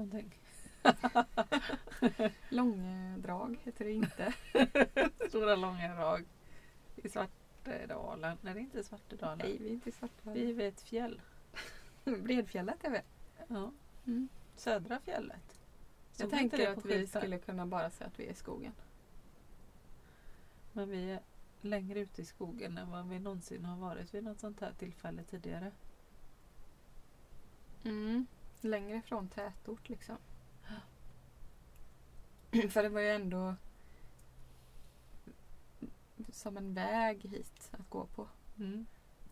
Någonting. Långdrag heter det inte. Stora långa drag i Svartedalen. Nej, det är inte Svartedalen. Nej, vi är inte i Svartedalen. Vi är vid ett fjäll. Bredfjället är vi. Ja. Mm. Södra fjället. Jag tänker det på att vi skulle kunna bara säga att vi är i skogen. Men vi är längre ute i skogen än vad vi någonsin har varit vid något sånt här tillfälle tidigare. Mm. Längre från tätort liksom. För det var ju ändå som en väg hit att gå på. Mm.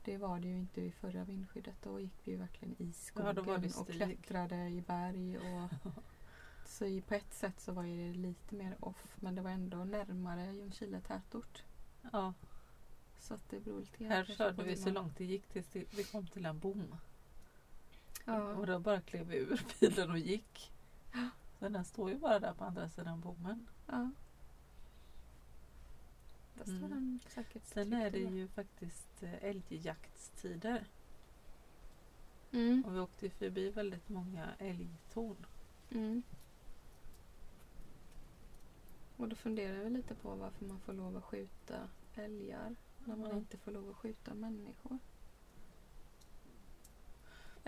Det var det ju inte vid förra vindskyddet. Då gick vi ju verkligen i skogen Ja, och klättrade i berg. Och så i, på ett sätt så var det lite mer off men det var ändå närmare Ljungskile tätort. Ja, Så att det beror lite här körde vi så långt det gick tills vi kom till en bom. Ja. Och då bara klev ur bilen och gick. Så den står ju bara där på andra sidan bommen. ja. Där står Mm. den säkert Sen är det ju faktiskt eh, älgjaktstider. Mm. Och vi åkte förbi väldigt många älgtorn. Mm. Och då funderar vi lite på varför man får lov att skjuta älgar när man inte får lov att skjuta människor.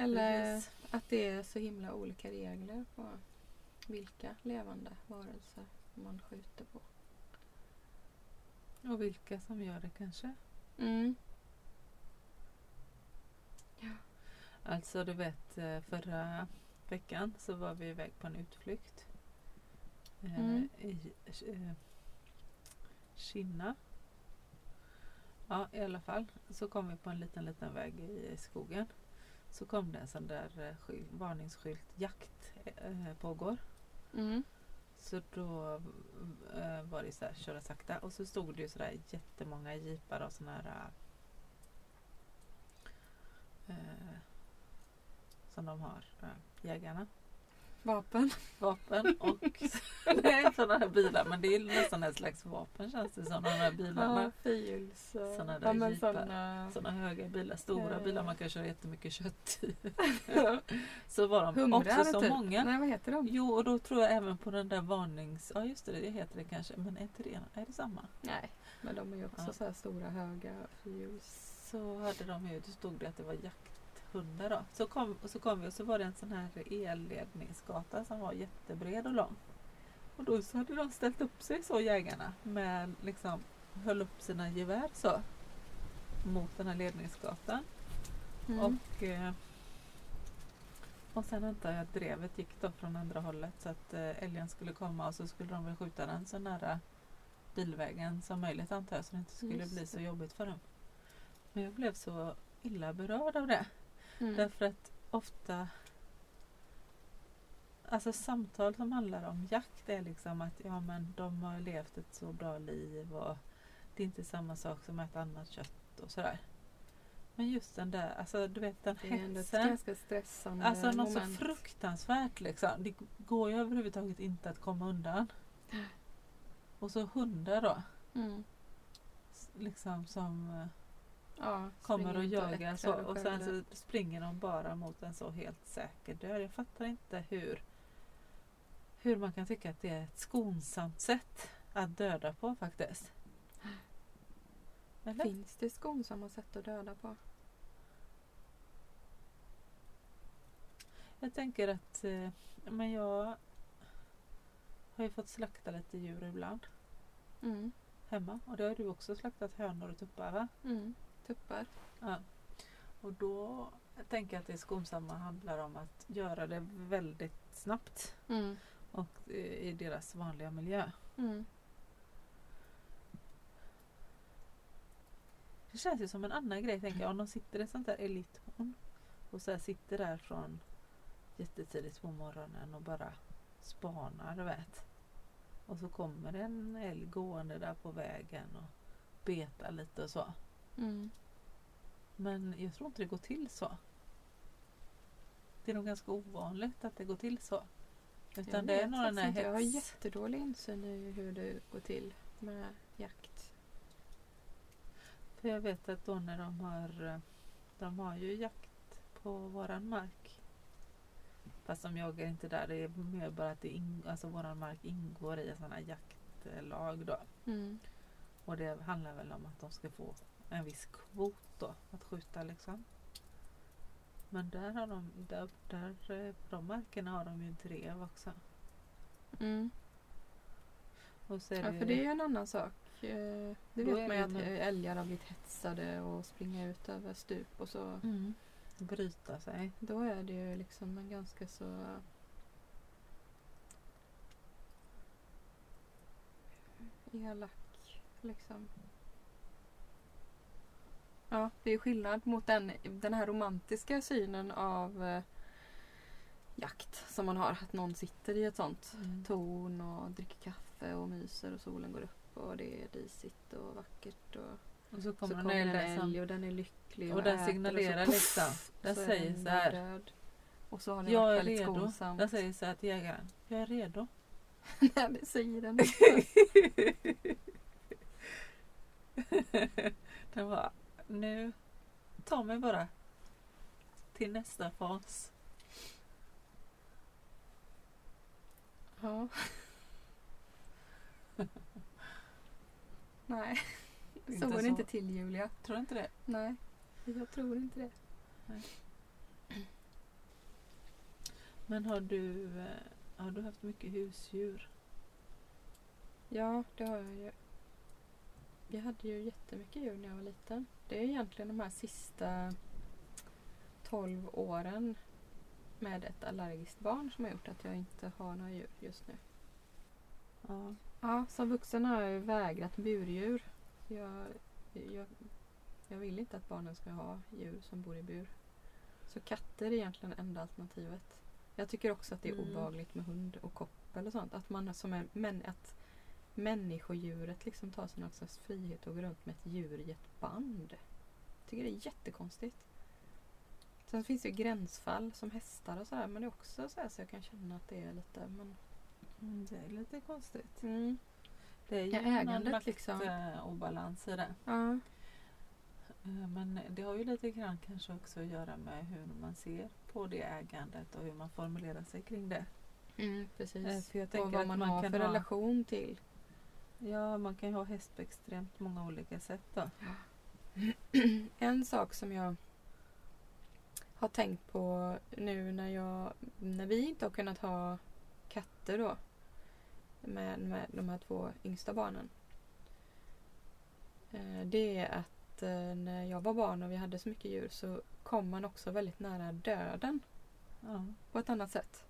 Eller Precis. att det är så himla olika regler på vilka levande varelser man skjuter på. Och vilka som gör det kanske. Mm. Alltså du vet eh, förra veckan så var vi iväg på en utflykt. Eh, Mm. I eh, Kinna. Ja i alla fall. Så kom vi på en liten liten väg i skogen. Så kom det en sån där eh, skylt, varningsskylt jakt eh, pågår. Mm. Så då eh, var det så här, köra sakta och så stod det ju sådär jättemånga jeepar och såna här eh, som de har, eh, jägarna. Vapen. Vapen och nej, sådana här bilar. Men det är nästan ett slags vapen känns det som. De här bilarna. Ja, fyrhjuls. Såna där ja, jeepar. såna- Sådana höga bilar, stora Eh. bilar man kan köra jättemycket kött i. Så var de Humrar också så typ. många. Nej, vad heter de? Jo, och då tror jag även på den där varnings... Ja, just det, det heter det kanske. Men är inte det, är det samma? Nej, men de är ju också Ja. så här stora höga fyrhjuls. Så hade de ju, då stod det att det var jakthundar då. Så kom, och så kom vi och så var det en sån här elledningsgata som var jättebred och lång. Och då så hade de ställt upp sig så jägarna med liksom höll upp sina gevär så mot den här ledningsgatan. Mm. Och, eh, och sen antar jag att drevet gick då från andra hållet så att eh, älgen skulle komma och så skulle de väl skjuta den så nära bilvägen som möjligt antar jag så det inte skulle Just bli så jobbigt för dem. Men jag blev så illa berörd av det. Mm. Därför att ofta Alltså samtal som handlar om jakt är liksom att ja men de har levt ett så bra liv och det är inte samma sak som att äta annat kött och sådär. Men just den där, alltså du vet den Det är hetsen. ganska stressande Alltså något så moment. fruktansvärt liksom. Det går ju överhuvudtaget inte att komma undan. Och så hundar då. Mm. Liksom som eh, Ja, kommer och jagar så. äcklar Och sen så springer de bara mot en så helt säker död. Jag fattar inte hur, hur man kan tycka att det är ett skonsamt sätt att döda på faktiskt. Eller? Finns det skonsamma sätt att döda på? Jag tänker att eh, men jag har ju fått slakta lite djur ibland Mm. hemma. Och det har du också slaktat hönor och tuppar va? Mm. Tuppar. Ja. Och då tänker jag att det skonsamma handlar om att göra det väldigt snabbt Mm. och eh, i deras vanliga miljö. Mm. Det känns ju som en annan grej tänker jag. Om de sitter i ett sånt där elittorn och så sitter där från jättetidigt på morgonen och bara spanar, du vet. Och så kommer en älg gående där på vägen och betar lite och så. Mm. Men jag tror inte det går till så. Det är nog ganska ovanligt att det går till så. Jag Utan det är nog den här. Jag har jättedålig insyn i hur det går till med jakt. För jag vet att då när de har De har ju jakt på våran mark. Fast de jagar inte där. Det är mer bara att det ing- alltså våran mark ingår i sådana jaktlag då. Mm. Och det handlar väl om att de ska få en viss kvot då att skjuta liksom. Men där har de, där, där eh, på de markerna har de ju drev också. Mm. Och så är Ja, det för det är ju en annan sak. Eh, Det vet man ju att älgar har blivit hetsade och springa ut över stup och så. mm. bryta sig. Då är det ju liksom en ganska så... Elak liksom. Ja, det är skillnad mot den, den här romantiska synen av eh, jakt som man har. Att någon sitter i ett sånt Mm. torn och dricker kaffe och myser och solen går upp och det är disigt och vackert. Och Och så så kommer, kommer en älg och den är lycklig och den äter signalerar så, liksom. Den så säger den så här. Död. Och så har den Jag varit är väldigt redo. skonsam. Den säger så här till jägaren. Jag är redo. Nej, det säger den inte. den bara, nu, ta mig bara till nästa fas. Ja. Nej, så går det inte till Julia. Tror du inte det? Nej, jag tror inte det. Men har du, eh, har du haft mycket husdjur? Ja, det har jag ju. Jag hade ju jättemycket djur när jag var liten. Det är egentligen de här sista 12 åren med ett allergiskt barn som har gjort att jag inte har några djur just nu. Ja. Ja, som vuxen har jag vägrat burdjur. Jag, jag, jag vill inte att barnen ska ha djur som bor i bur. Så katter är egentligen enda alternativet. Jag tycker också att det är Mm. obehagligt med hund och koppel och sånt. Att man som är, men att människodjuret liksom tar sig någon slags frihet och går runt med ett djur i ett band. Jag tycker det är jättekonstigt. Sen finns det ju gränsfall som hästar och sådär men det är också så, så jag kan känna att det är lite men, Mm, det är lite konstigt. mm. Det är ju Ja, ägandet makt, liksom. eh, obalans i det. Ja. Eh, Men det har ju lite grann kanske också att göra med hur man ser på det ägandet och hur man formulerar sig kring det. Mm, precis. Eh, För jag och vad att man, man har kan för ha- relation till. Ja, man kan ju ha häst på extremt många olika sätt då. En sak som jag har tänkt på nu när, jag, när vi inte har kunnat ha katter då. Med, med de här två yngsta barnen. Eh, Det är att eh, när jag var barn och vi hade så mycket djur så kom man också väldigt nära döden Ja. på ett annat sätt.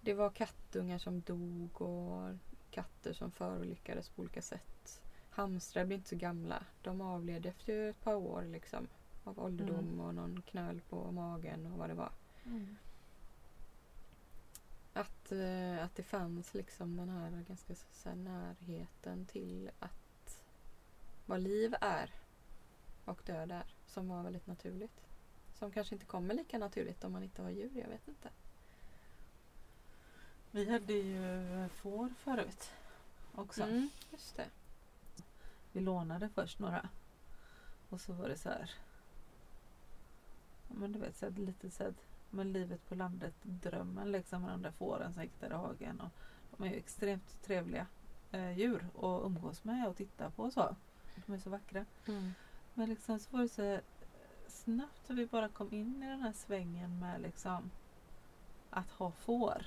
Det var kattungar som dog och katter som förolyckades på olika sätt. Hamstrar blir inte så gamla. De avled efter ett par år liksom. Av ålderdom Mm. och någon knöl på magen och vad det var. Mm. Att, eh, att det fanns liksom den här ganska så, så här, närheten till att vad liv är och död är. Som var väldigt naturligt. Som kanske inte kommer lika naturligt om man inte har djur. Jag vet inte. Vi hade ju får förut också. Mm, just det. Vi lånade först några. Och så var det så här. Men du vet, så här, lite så här, men livet på landet, drömmen liksom med de där fåren som i hagen. Och de är ju extremt trevliga eh, djur att umgås med och titta på och så. De är så vackra. Mm. Men liksom så var det så här, snabbt hur vi bara kom in i den här svängen med liksom att ha får.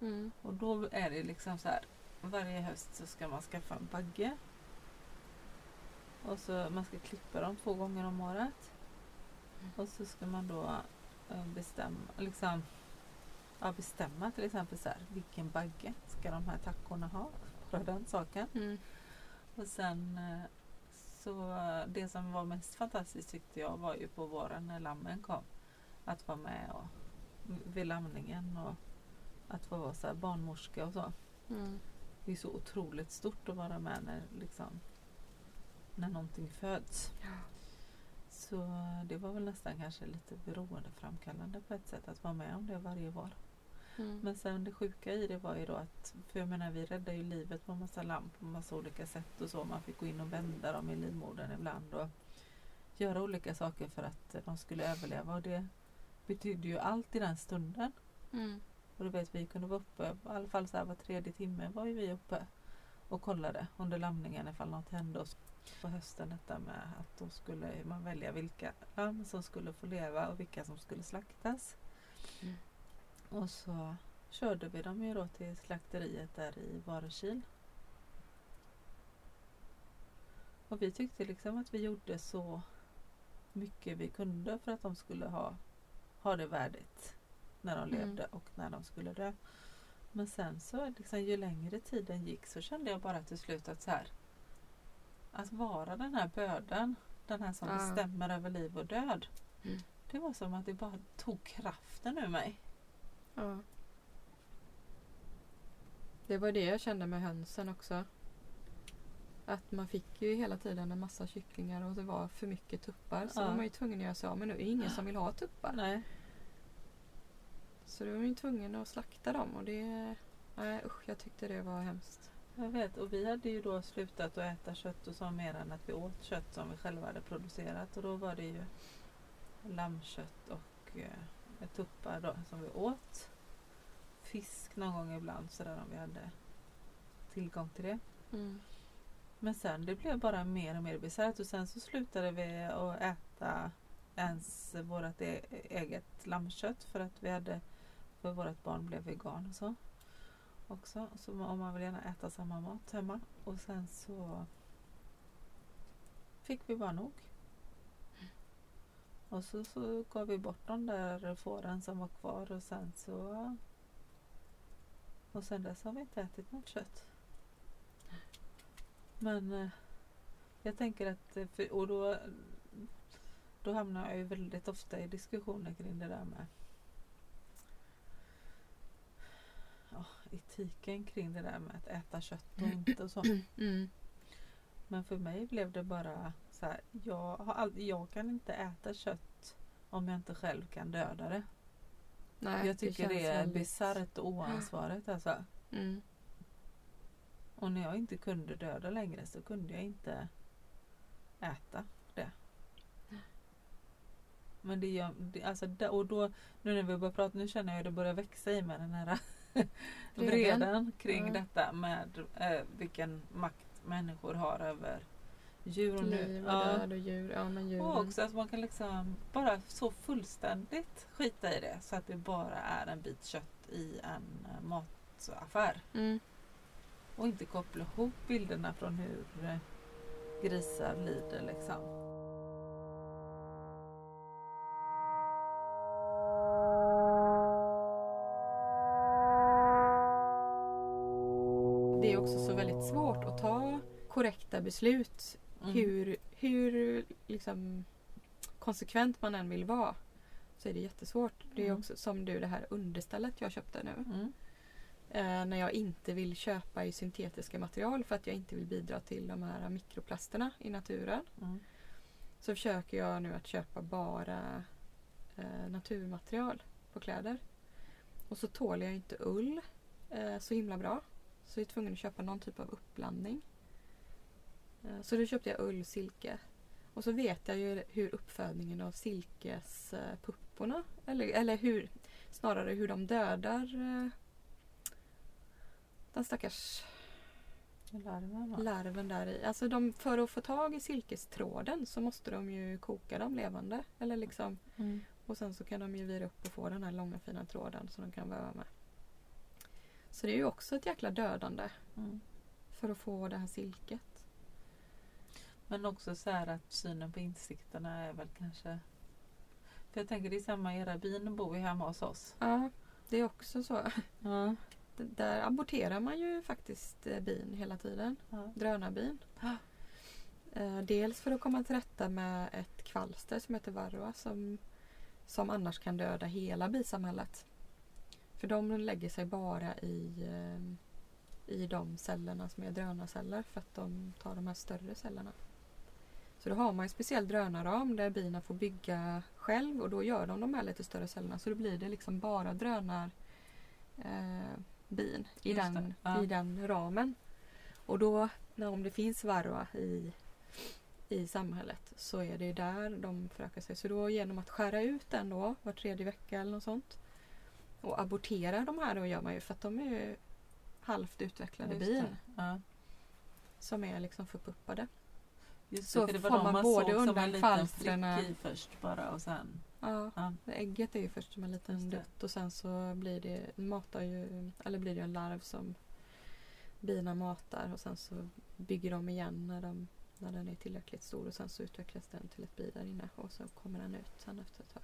Mm. Och då är det liksom så här. Varje höst så ska man skaffa en bagge. Och så man ska klippa dem två gånger om året. Mm. Och så ska man då eh, bestämma, liksom, ja, bestämma till exempel så här, vilken bagge ska de här tackorna ha? Bara den saken. Mm. Och sen eh, så det som var mest fantastiskt tyckte jag var ju på våren när lammen kom. Att vara med och, vid lamningen och att få vara så här barnmorska och så. Mm. Det är så otroligt stort att vara med när, liksom, när någonting föds. Ja. Så det var väl nästan kanske lite beroendeframkallande på ett sätt att vara med om det varje vår. Mm. Men sen det sjuka i det var ju då att, för jag menar vi räddade ju livet på massa lamm på massa olika sätt och så. Man fick gå in och vända dem i livmodern ibland och göra olika saker för att de skulle överleva och det betydde ju allt i den stunden. Mm. Och du vet vi kunde vara uppe, i alla fall så här var tredje timme var ju vi uppe och kollade under lamningen ifall något hände. Och så på hösten detta med att då skulle man välja vilka lamm som skulle få leva och vilka som skulle slaktas. Mm. Och så körde vi dem ju då till slakteriet där i Varekil. Och vi tyckte liksom att vi gjorde så mycket vi kunde för att de skulle ha, ha det värdigt när de Mm. levde och när de skulle dö. Men sen så liksom, ju längre tiden gick så kände jag bara till slut att så här, att vara den här böden, den här som Ja. bestämmer över liv och död. Mm. Det var som att det bara tog kraften ur mig. Ja. Det var det jag kände med hönsen också. Att man fick ju hela tiden en massa kycklingar och det var för mycket tuppar. Så Ja. var man ju tvungen att göra sig av med nu är det ingen som vill ha tuppar. Nej. Så då var ju tvungen att slakta dem och det... Nej usch, jag tyckte det var hemskt. Jag vet och vi hade ju då slutat att äta kött och så mer än att vi åt kött som vi själva hade producerat och då var det ju lammkött och eh, tuppar då som vi åt. Fisk någon gång ibland sådär om vi hade tillgång till det. Mm. Men sen det blev bara mer och mer bisarrt och sen så slutade vi att äta ens vårt e- eget lammkött för att vi hade för vårt barn blev vegan och så. Också. Så om man vill gärna äta samma mat hemma. Och sen så fick vi bara nog. Och så, så gav vi bort de där fåren som var kvar och sen så och sen dess har vi inte ätit något kött. Men eh, jag tänker att, eh, för, och då, då hamnar jag ju väldigt ofta i diskussioner kring det där med ja, etiken kring det där med att äta kött och inte och så. Mm. Men för mig blev det bara så här, jag, har aldrig, jag kan inte äta kött om jag inte själv kan döda det. Nej, jag tycker det, känns är väldigt- bisarrt och oansvarigt alltså. Mm. Och när jag inte kunde döda längre så kunde jag inte äta det. Men det gör, det, alltså, det- och då, nu när vi börjar prata, nu känner jag hur det börjar växa i mig den här Vreden. kring Ja. detta med eh, vilken makt människor har över djur och nu. Liv och Ja. död och djur. Ja, men djuren. Och också att man kan liksom bara så fullständigt skita i det så att det bara är en bit kött i en eh, mataffär. Mm. Och inte koppla ihop bilderna från hur eh, grisar lider liksom. Svårt att ta korrekta beslut Mm. hur, hur liksom konsekvent man än vill vara. Så är det jättesvårt. Det är Mm. också som du det här understället jag köpte nu. Mm. Eh, när jag inte vill köpa i syntetiska material för att jag inte vill bidra till de här mikroplasterna i naturen. Mm. Så försöker jag nu att köpa bara eh, naturmaterial på kläder. Och så tål jag inte ull eh, så himla bra. Så jag är tvungen att köpa någon typ av uppblandning. Eh, så då köpte jag ull, silke. Och så vet jag ju hur uppfödningen av silkespupporna, eller, eller hur, snarare hur de dödar eh, den stackars Larven larven där i. Alltså de, för att få tag i silkestråden så måste de ju koka dem levande. Eller liksom, Mm. och sen så kan de ju vira upp och få den här långa fina tråden som de kan väva med. Så det är ju också ett jäkla dödande Mm. för att få det här silket. Men också så här att synen på insikterna är väl kanske för jag tänker det är samma, era bin bor ju hemma hos oss. Ja, det är också så. Ja. Där aborterar man ju faktiskt eh, bin hela tiden. Ja. Drönarbin. Ja. Eh, Dels för att komma till rätta med ett kvalster som heter varroa som, som annars kan döda hela bisamhället. För de lägger sig bara i, eh, i de cellerna som är drönarceller för att de tar de här större cellerna. Så då har man en speciell drönarram där bina får bygga själv och då gör de de här lite större cellerna så då blir det liksom bara drönar eh, i den, ja. i den ramen. Och då när, om det finns varroa i, i samhället så är det där de förökar sig. Så då genom att skära ut den då var tredje vecka eller något sånt och abortera de här då gör man ju för att de är ju halvt utvecklade bin. Ja. som är liksom förpuppade. Just Så det, det får man man både undan i först bara och sen. Ja, Ja. ägget är ju först som en liten dutt och sen så blir det, matar ju, eller blir det en larv som bina matar och sen så bygger de igen när, de, när den är tillräckligt stor och sen så utvecklas den till ett bi där inne och så kommer den ut sen efter ett tag.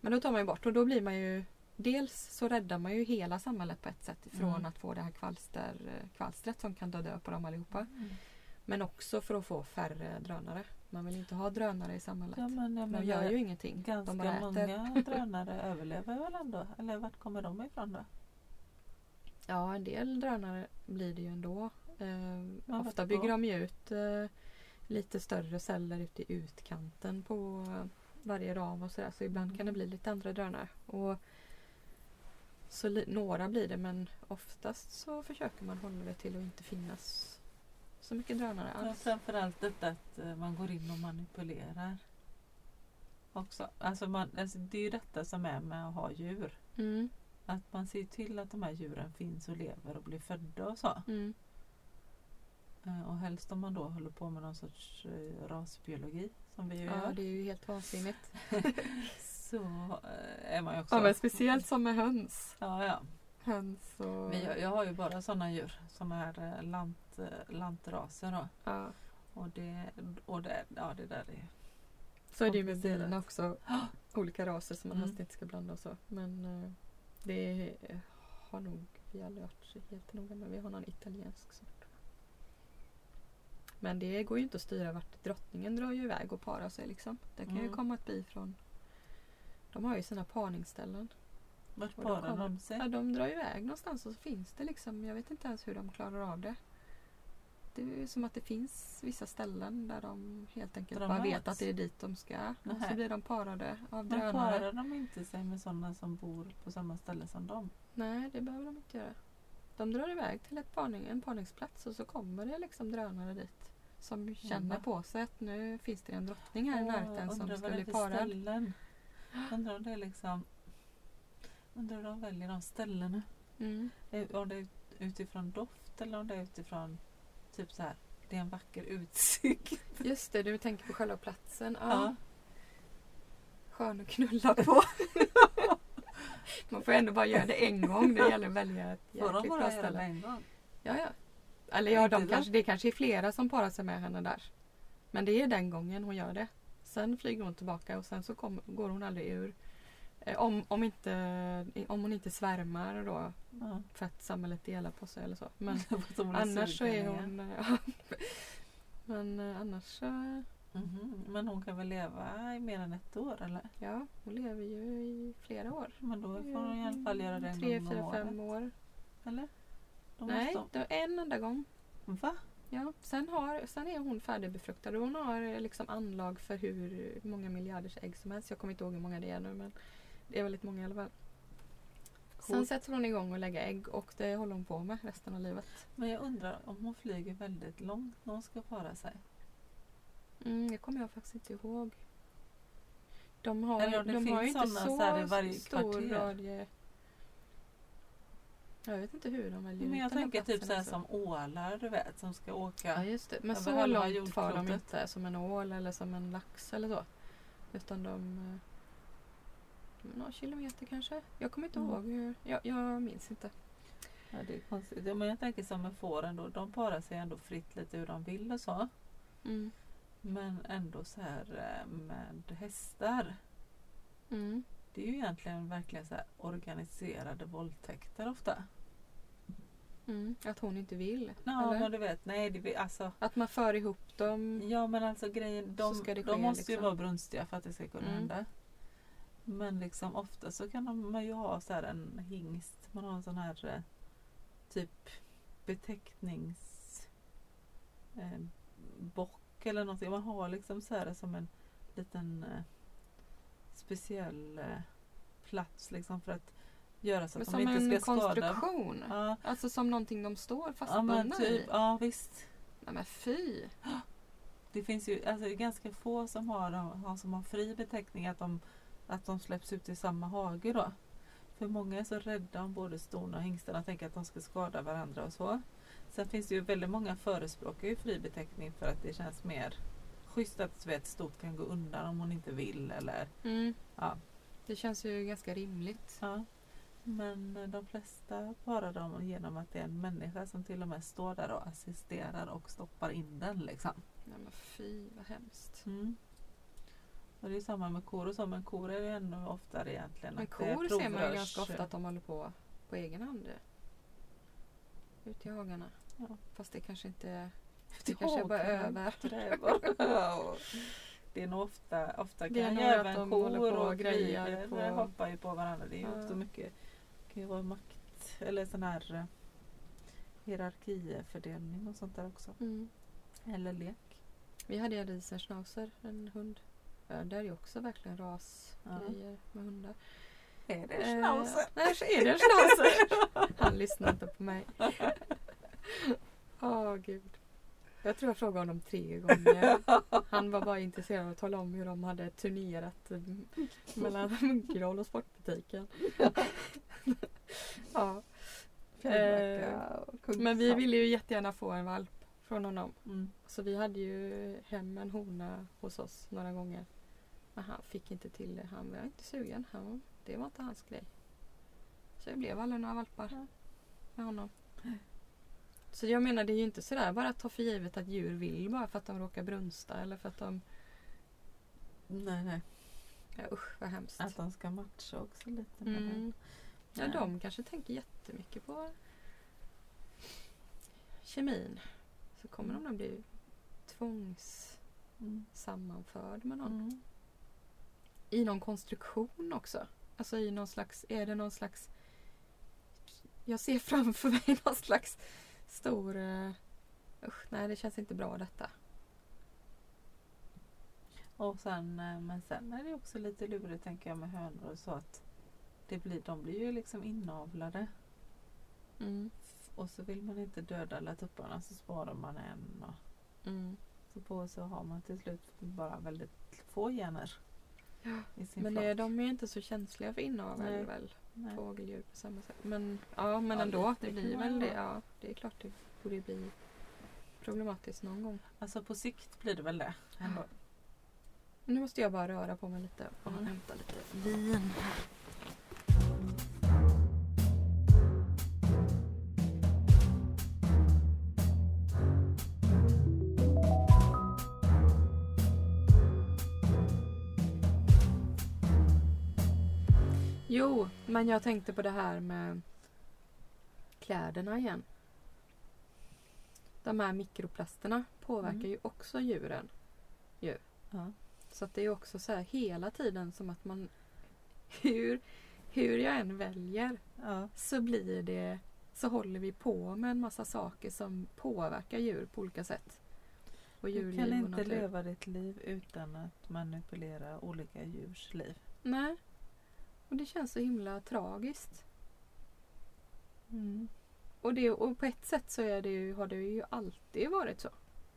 Men då tar man ju bort och då blir man ju Dels så räddar man ju hela samhället på ett sätt från Mm. att få det här kvalster, kvalstret som kan ta död på dem allihopa. Men också för att få färre drönare. Man vill inte ha drönare i samhället. Ja, men jag de menar, gör ju ingenting. Ganska de många drönare överlever väl ändå? Eller vart kommer de ifrån då? Ja, en del drönare blir det ju ändå. Eh, Ja, ofta bygger de ju ut eh, lite större celler ute i utkanten på eh, varje ram och sådär. Så ibland kan det bli lite andra drönare. Och så några blir det men oftast så försöker man hålla det till att inte finnas så mycket drönare Ja, alls. framförallt detta att eh, man går in och manipulerar. Också. Alltså man, alltså det är ju detta som är med att ha djur. Mm, Att man ser till att de här djuren finns och lever och blir födda och så. mm, Eh, Och helst om man då håller på med någon sorts eh, rasbiologi som vi ju ja, gör. det är ju helt vansinnigt. Så eh, är man ju också... Ja, men speciellt som med höns. Ja, ja. Höns och... Men jag, har ju bara sådana djur som är eh, lant, eh, lantraser. Då. ja. Och, det, och det, ja, det där är Så är det ju med bina också. Olika raser som man Mm. helst inte ska blanda och så. Men det har nog vi aldrig varit helt noga med. Vi har någon italiensk sort. Men det går ju inte att styra vart drottningen drar ju iväg och parar sig liksom. Det kan ju Mm. komma ett bi från de har ju sina parningsställen. Vart Och parar kommer- de sig? Ja, de drar iväg någonstans och så finns det liksom, jag vet inte ens hur de klarar av det. Det är som att det finns vissa ställen där de helt enkelt de bara vet att det är dit de ska. Och så Nähä. blir de parade av Men drönare. parar de inte sig med sådana som bor på samma ställe som dem? Nej, det behöver de inte göra. De drar iväg till ett parning, en parningsplats och så kommer det liksom drönare dit. Som känner på sig att nu finns det en drottning här i närheten som ska bli parad. ställen. Undrar om det är liksom... Undrar hur de väljer de ställena. Mm. Är- Om det är utifrån doft eller om det är utifrån typ så här. Det är en vacker utsikt. Just det, du tänker på själva platsen. Ja. Ja. Skön att knulla på. Man får ändå bara göra det en gång. Det gäller att välja ett Får de jäkligt bra bara göra det ställe. en gång? Ja, ja. Eller ja, de kanske, det kanske är flera som parar sig med henne där. Men det är den gången hon gör det. Sen flyger hon tillbaka och sen så kom, går hon aldrig ur. Eh, Om, om, inte, om hon inte svärmar då Ja. för att samhället delar på sig eller så. Men Som hon annars så är hon... ja. Men eh, annars så... Mhm. Men hon kan väl leva i mer än ett år eller? Ja, hon lever ju i flera år. Men då får hon i alla fall göra det en Tre, gång om fyra, fem år. Eller? Då Nej, måste var en enda gång. hon... Va? Ja, sen, har, sen är hon färdigbefruktad och hon har eh, liksom anlag för hur många miljarders ägg som helst. Jag kommer inte ihåg hur många det är nu men det är väldigt många i alla fall. Sen Coolt. sätter hon igång och lägger ägg och det håller hon på med resten av livet. Men jag undrar om hon flyger väldigt långt när hon ska para sig. Mm, det kommer jag faktiskt inte ihåg. De har, Eller de har ju inte så, så varje stor kvarter. radie. Jag vet inte hur de väljer Men jag tänker typ så här alltså. som ålar du vet som ska åka. Ja just det. Men så långt far de inte som en ål eller som en lax eller så. Utan de... eh, Några kilometer kanske. Jag kommer inte Mm. ihåg. hur- Jag, jag minns inte. Ja, det är konstigt. Ja, Men jag tänker som med fåren då. De parar sig ändå fritt lite hur de vill och så. Mm. Men ändå så här eh, med hästar. Mm. Det är ju egentligen verkligen så här organiserade våldtäkter ofta. Mm. Att hon inte vill. Ja eller? men du vet, nej det alltså. Att man för ihop dem. Ja men alltså grejen, de, det de ske, måste ju liksom. vara brunstiga för att det ska kunna Mm. hända. Men liksom ofta så kan de, man ju ha så här en hingst. Man har en sån här eh, typ betecknings eh, bock eller någonting. Man har liksom så här som en liten eh, speciell eh, plats liksom för att göra så Men att de som inte en ska skada. konstruktion. Ja, Alltså som någonting de står ja fastbundna men typ, i. ja visst. Nej men fy. Det finns ju alltså, det är ganska få som har, som har fri beteckning att de, att de släpps ut i samma hage då. För många är så rädda om både ston och hingstarna och tänker att de ska skada varandra och så. Sen finns det ju väldigt många förespråkar ju fri beteckning för att det känns mer schysst att ett stort kan gå undan om hon inte vill eller Mm. ja. Det känns ju ganska rimligt. ja. Men eh, de flesta parar dem genom att det är en människa som till och med står där och assisterar och stoppar in den liksom. Nej men fy vad hemskt. Mm. Och det är samma med kor och så, men kor är det ännu oftare egentligen. Men kor ser man ju ganska ofta att de håller på på egen hand. Ute i hagarna. Ja. Fast det kanske inte... Det Det kanske bara över. Det är nog ofta, ofta Det är kan ju nog att även de kor på och grejer på- hoppar ju på varandra. Det är ju Ja. också mycket, kan ju vara makt eller sån här eh, hierarkifördelning och sånt där också. Mm. Eller lek. Vi hade en riesenschnauzer, en hund. Ja, där är ju också verkligen rasgrejer med hundar. Är det Eh, schnauzer? Nej, så är det en schnauzer. Han lyssnar inte på mig. Åh gud. Jag tror jag frågade honom tre gånger. Han var bara intresserad av att tala om hur de hade turnerat eh, mellan Munkedal och sportbutiken. ja. Kungshamn. Men vi ville ju jättegärna få en valp från honom. Mm. Så vi hade ju hem en hona hos oss några gånger. Men han fick inte till det. Han var inte sugen. Han, det var inte hans grej. Så det blev aldrig några valpar med honom. Så jag menar det är ju inte sådär bara att ta för givet att djur vill bara för att de råkar brunsta eller för att de... Nej, nej. Ja, usch vad hemskt. Att de ska matcha också lite. Mm. Ja, de kanske tänker jättemycket på kemin. Så kommer de att bli tvångssammanförd Mm. med någon. Mm. I någon konstruktion också. Alltså i någon slags, är det någon slags Jag ser framför mig någon slags stor uh, Usch, nej det känns inte bra detta. Och sen, eh, men sen är det också lite lurigt tänker jag med hönor och så att det blir, de blir ju liksom inavlade. Mm. Och så vill man inte döda alla tupparna så sparar man en. Och Mm. så på så har man till slut bara väldigt få gener. Ja, I sin Men det, de är inte så känsliga för inavel väl? Nej. Fågeldjur på samma sätt. Men ja men Ja, ändå. Det kan blir väl det. Ja, det är klart det borde bli problematiskt någon gång. Alltså på sikt blir det väl det. Ändå. Nu måste jag bara röra på mig lite och Mm. hämta lite vin här. Jo, men jag tänkte på det här med kläderna igen. De här mikroplasterna påverkar Mm. ju också djuren. Ja. Så det är också så här hela tiden som att man hur, hur jag än väljer Ja. så blir det så håller vi på med en massa saker som påverkar djur på olika sätt. Och Du kan inte leva ditt liv utan att manipulera olika djurs liv. Nej. Och det känns så himla tragiskt. Mm. Och, det, och på ett sätt så är det ju, har det ju alltid varit så.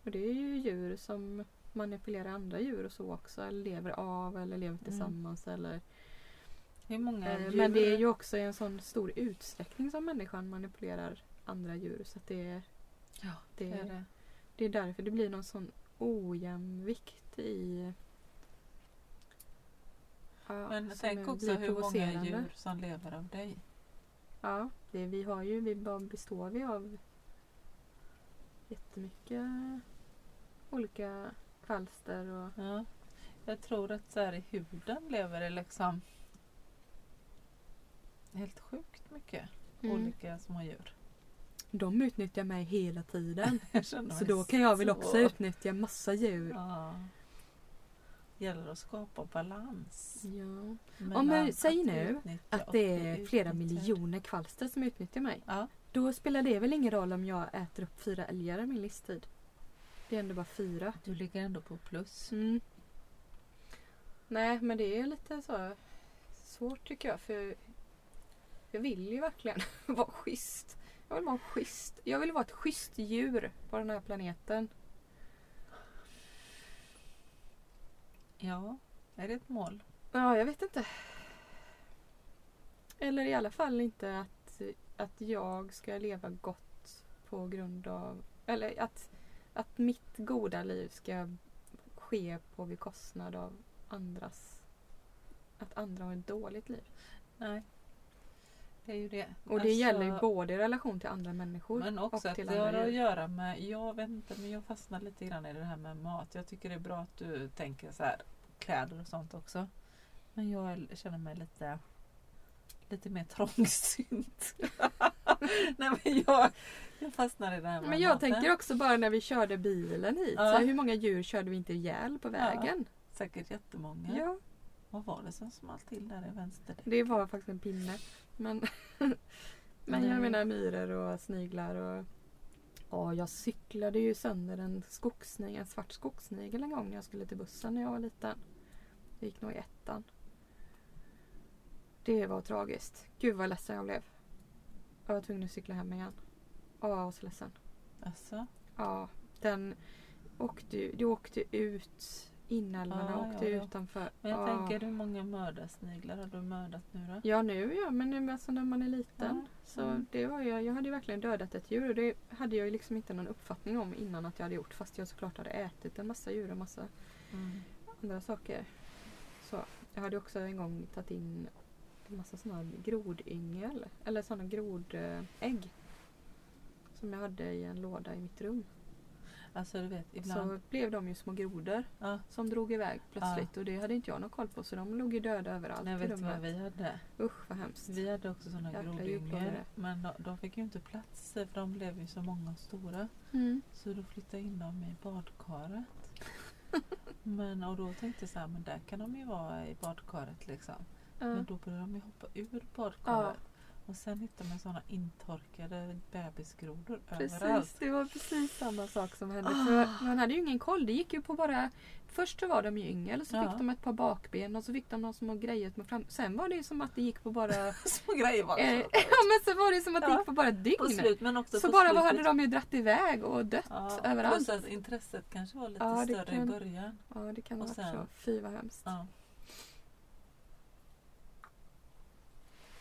Och det är ju djur som manipulerar andra djur och så också. Eller lever av eller lever Mm. tillsammans. Eller, Hur många eh, men det är ju också i en sån stor utsträckning som människan manipulerar andra djur. Så det, Ja, det, det är det. det är därför det blir någon sån ojämvikt i... Ja, Men tänk också hur många djur som lever av dig. Ja, det, vi har ju, vi består vi av jättemycket olika kvalster och Ja. Jag tror att så här i huden lever det liksom helt sjukt mycket Mm. olika små djur. de utnyttjar mig hela tiden. Så då kan jag väl så- också utnyttja massa djur. Ja. Gäller att skapa balans. Ja. mellan men säg att nu Att det är flera miljoner kvalster som utnyttjar mig. Ja, Då spelar det väl ingen roll om jag äter upp fyra älgar i min livstid. Det är ändå bara fyra. du ligger ändå på plus. Mm. Nej, men det är lite så svårt tycker jag. För jag vill ju verkligen vara schysst. Jag vill vara schysst. Jag vill vara ett schysst djur på den här planeten. Ja, är det ett mål? Ja, jag vet inte. Eller i alla fall inte att, att jag ska leva gott på grund av... Eller att, att mitt goda liv ska ske på bekostnad av andras... Att andra har ett dåligt liv. Nej. Det är ju det. Och det gäller ju både i relation till andra människor Men också och att till det har att göra med, jag vet inte men jag fastnar lite grann i det här med mat. Jag tycker det är bra att du tänker så här kläder och sånt också. Men jag känner mig lite lite mer trångsynt. Nej men jag, jag fastnar i det här med Men jag maten. tänker också bara när vi körde bilen hit. Ja. Så hur många djur körde vi inte ihjäl på vägen? Säkert jättemånga. Ja, Vad var det som small till där i vänster? det var faktiskt en pinne. Men, men jag menar myror och sniglar och Ja, jag cyklade ju sönder en skogssnigel, en svart skogssnigel en gång när jag skulle till bussen när jag var liten. Det gick nog i ettan. Det var tragiskt. Gud vad ledsen jag blev. Jag var tvungen att cykla hem igen. Ja, jag var så ledsen. Alltså, Ja, den åkte, det åkte ut inälvorna Ja, åkte ja, ja. utanför. men jag ja. tänker hur många mördarsniglar har du mördat nu då? Ja nu ja, men nu, alltså när man är liten. Ja, Så mm. det var jag, jag hade ju verkligen dödat ett djur och det hade jag liksom inte någon uppfattning om innan att jag hade gjort. Fast jag såklart hade ätit en massa djur och massa Mm. andra saker. Så jag hade också en gång tagit in en massa sådana grodyngel. Eller sådana grodägg. Som jag hade i en låda i mitt rum. Alltså du vet ibland. Så blev de ju små grodor. Ja, som drog iväg plötsligt och det hade inte jag någon koll på så de låg ju döda överallt nej, vet du vad vi hade? Usch vad hemskt. Vi hade också sådana grodyngel. Men de, de fick ju inte plats för de blev ju så många och stora. Mm. Så då flyttade jag in dem i badkaret. men, och då tänkte jag så här, men där kan de ju vara i badkaret liksom. Ja. Men då började de ju hoppa ur badkaret. Och sen hittade man sådana intorkade bebisgrodor Precis, överallt. det var precis samma sak som hände. Ah. För man hade ju ingen koll. Det gick ju på bara... Först så var de ju yngel och så Ja. fick de ett par bakben och så fick de några små grejer med fram. Sen var det ju som att det gick på bara... Små grejer var eh, det. ja men så var det som att det Ja, gick på bara ett På dygn. slut men också Så på bara slutet. hade de ju dratt iväg och dött Ja, överallt. Plus att intresset kanske var lite större kan- i början. Ja det kan Och vara sen- så. Fy vad hemskt.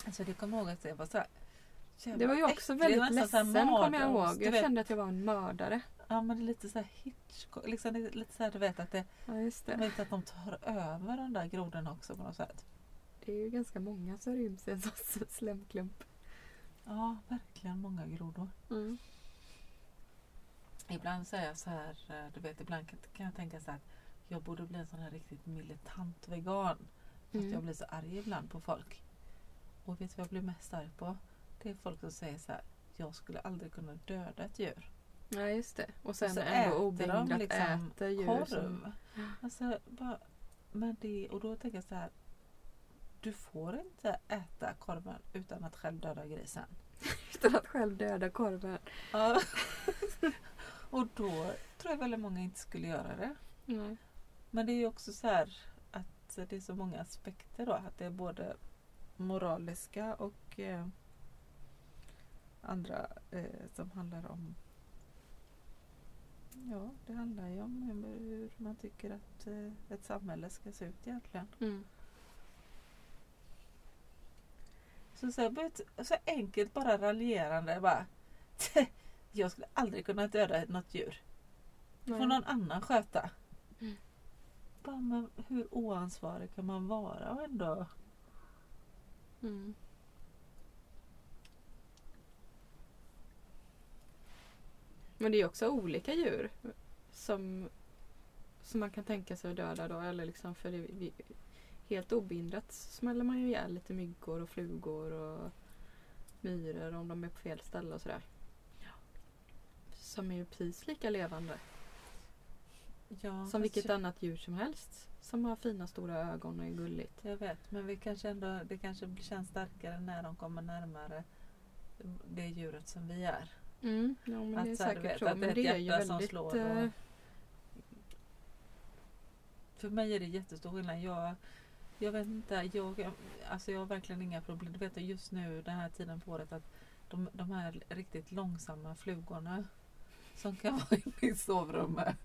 Alltså det kommer jag ihåg att det var så här, jävla Det var ju också äckligt, väldigt så ledsen kommer jag ihåg. Jag kände att jag var en mördare. Ja men det är lite så här Hitchcock, liksom lite så här, du vet att det, Ja just jag det. vet att de tar över de där grodorna också på något sätt. Det är ju ganska många som ryms i en sån slemklump. Ja, verkligen många grodor. Mm. Ibland säger jag så här, eh, du vet ibland kan, jag tänka så här att jag borde bli en sån här riktigt militant vegan. För att Mm. jag blir så arg ibland på folk. Och vet du vad jag blir mest arg på? Det är folk som säger så här, jag skulle aldrig kunna döda ett djur. Ja just det. Och sen så ändå äter de obehindrat liksom äter djur Korv. som... Alltså, bara, men det, och då tänker jag så här. Du får inte äta korven utan att själv döda grisen. Utan att själv döda korven. Ja. och då tror jag väldigt många inte skulle göra det. Nej. Men det är ju också så här att det är så många aspekter då. Att det är både moraliska och eh, andra eh, som handlar om Ja, det handlar ju om hur- man tycker att eh, ett samhälle ska se ut egentligen. Mm. Så, så, här, så enkelt bara raljerande bara. Jag skulle aldrig kunna döda något djur. Det får någon annan sköta. Mm. Bara, men hur oansvarig kan man vara och ändå... Mm. Men det är också olika djur som, som man kan tänka sig att döda då. Eller liksom för det, helt obehindrat smäller man ju ihjäl lite myggor och flugor och myror om de är på fel ställe och sådär. Som är ju precis lika levande Ja, som vilket jag, annat djur som helst. Som har fina stora ögon och är gulligt. jag vet, men vi kanske ändå, det kanske känns starkare när de kommer närmare det djuret som vi är. Mm, ja, men Att det är så säkert vet, så. att Men det är ju väldigt... eh, och- För mig är det jättestor skillnad. Jag, jag vet inte, jag, alltså jag har verkligen inga problem. Du vet just nu den här tiden på året att de, de här riktigt långsamma flugorna som kan vara inne i sovrummet.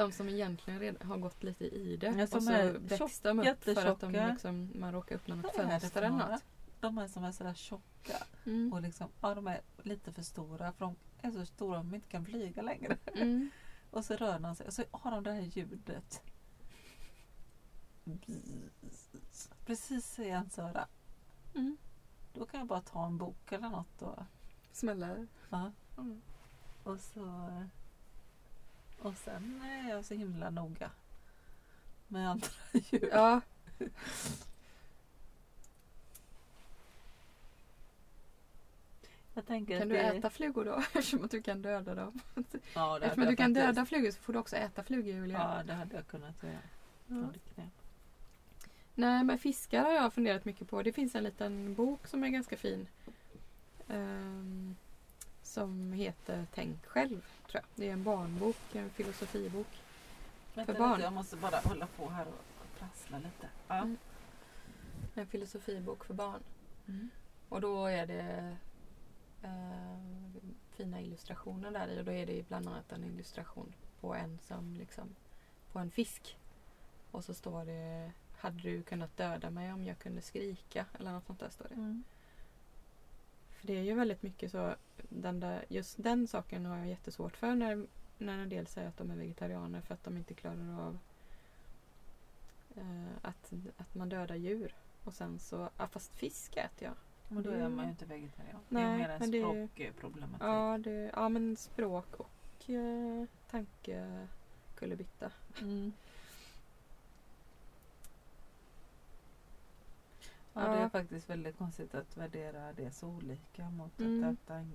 De som egentligen redan har gått lite i det Ja, och så är växte de upp för att de liksom, man råkar öppna något fönster eller något. De är som är sådär tjocka Mm. och liksom, ja, de är lite för stora för de är så stora att de inte kan flyga längre. Mm. Och så rör de sig och så har de det här ljudet. Precis i ens öra. Mm. Då kan jag bara ta en bok eller något och, Smäller. ja, Mm. och så och sen är jag så himla noga med andra djur. Ja, kan du det- äta flugor då? Eftersom att du kan döda dem. Ja, det Eftersom att du kan faktiskt- döda flugor så får du också äta flugor Julia. Ja, det hade jag kunnat göra. Ja. Nej men fiskar har jag funderat mycket på. Det finns en liten bok som är ganska fin. Ehm, som heter Tänk själv. Tror jag. Det är en barnbok, en filosofibok. Vänta barn. lite, jag måste bara hålla på här och prassla lite. Ja. Mm. En filosofibok för barn. Mm. Och då är det eh, fina illustrationer där i och då är det bland annat en illustration på en som liksom på en fisk. Och så står det Hade du kunnat döda mig om jag kunde skrika? Eller något sånt där står det. Mm. För det är ju väldigt mycket så den där, just den saken har jag jättesvårt för när, när en del säger att de är vegetarianer för att de inte klarar av eh, att, att man dödar djur. Och sen så, ja, fast fisk äter jag. Men då är man ju inte vegetarian. det är Nej, mer en språkproblematik. Ja, det, ja men språk och eh, tankekullerbytta. Mm. Ja, det är faktiskt väldigt konstigt att värdera det så olika mot Mm. att äta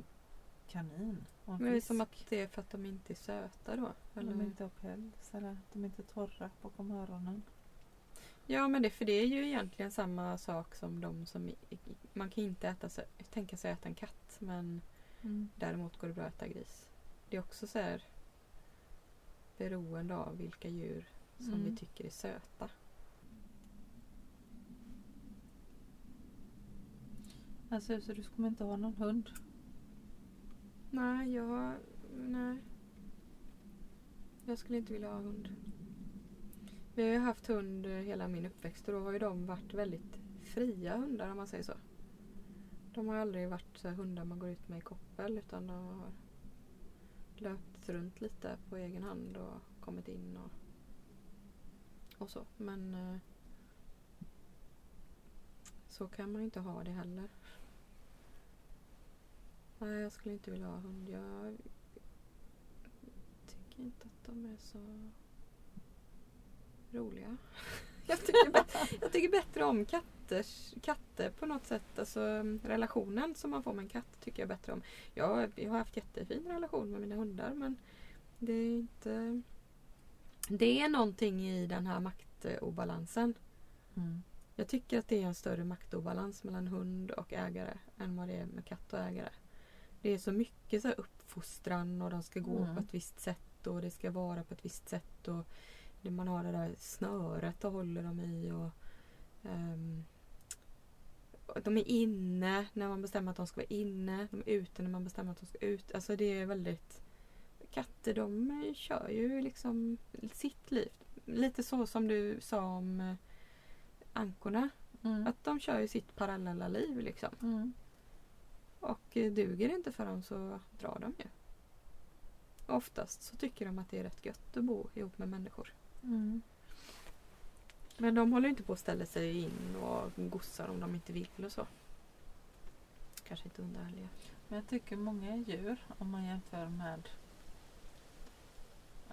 kanin Men det är som att det är för att de inte är söta då. de Eller? inte har päls eller att de inte är torra bakom öronen. Ja men det, för det är ju egentligen samma sak som de som... Man kan inte äta, tänka sig att äta en katt men Mm. däremot går det bra att äta gris. Det är också så här beroende av vilka djur som Mm. vi tycker är söta. Alltså, så du kommer inte ha någon hund? Nej, jag... Nej. Jag skulle inte vilja ha hund. Vi har ju haft hund hela min uppväxt och då har ju de varit väldigt fria hundar om man säger så. De har aldrig varit så hundar man går ut med i koppel utan de har löpt runt lite på egen hand och kommit in och, och så. Men eh, så kan man ju inte ha det heller. Nej, jag skulle inte vilja ha hund. Jag tycker inte att de är så roliga. Jag tycker, bä- jag tycker bättre om katters, katter på något sätt. Alltså relationen som man får med en katt tycker jag bättre om. Jag, jag har haft jättefin relation med mina hundar men det är inte... Det är någonting i den här maktobalansen. Mm. Jag tycker att det är en större maktobalans mellan hund och ägare än vad det är med katt och ägare. Det är så mycket så här uppfostran och de ska gå Mm. på ett visst sätt och det ska vara på ett visst sätt. och Man har det där snöret och håller dem i. och och De är inne när man bestämmer att de ska vara inne. De är ute när man bestämmer att de ska ut. Alltså det är väldigt... Katter de eh, kör ju liksom sitt liv. Lite så som du sa om eh, ankorna. Mm. Att de kör ju sitt parallella liv liksom. Mm. Duger det inte för dem så drar de ju. Oftast så tycker de att det är rätt gött att bo ihop med människor. Mm. Men de håller inte på att ställa sig in och gossar om de inte vill och så. Kanske inte heller. Men jag tycker många djur, om man jämför med...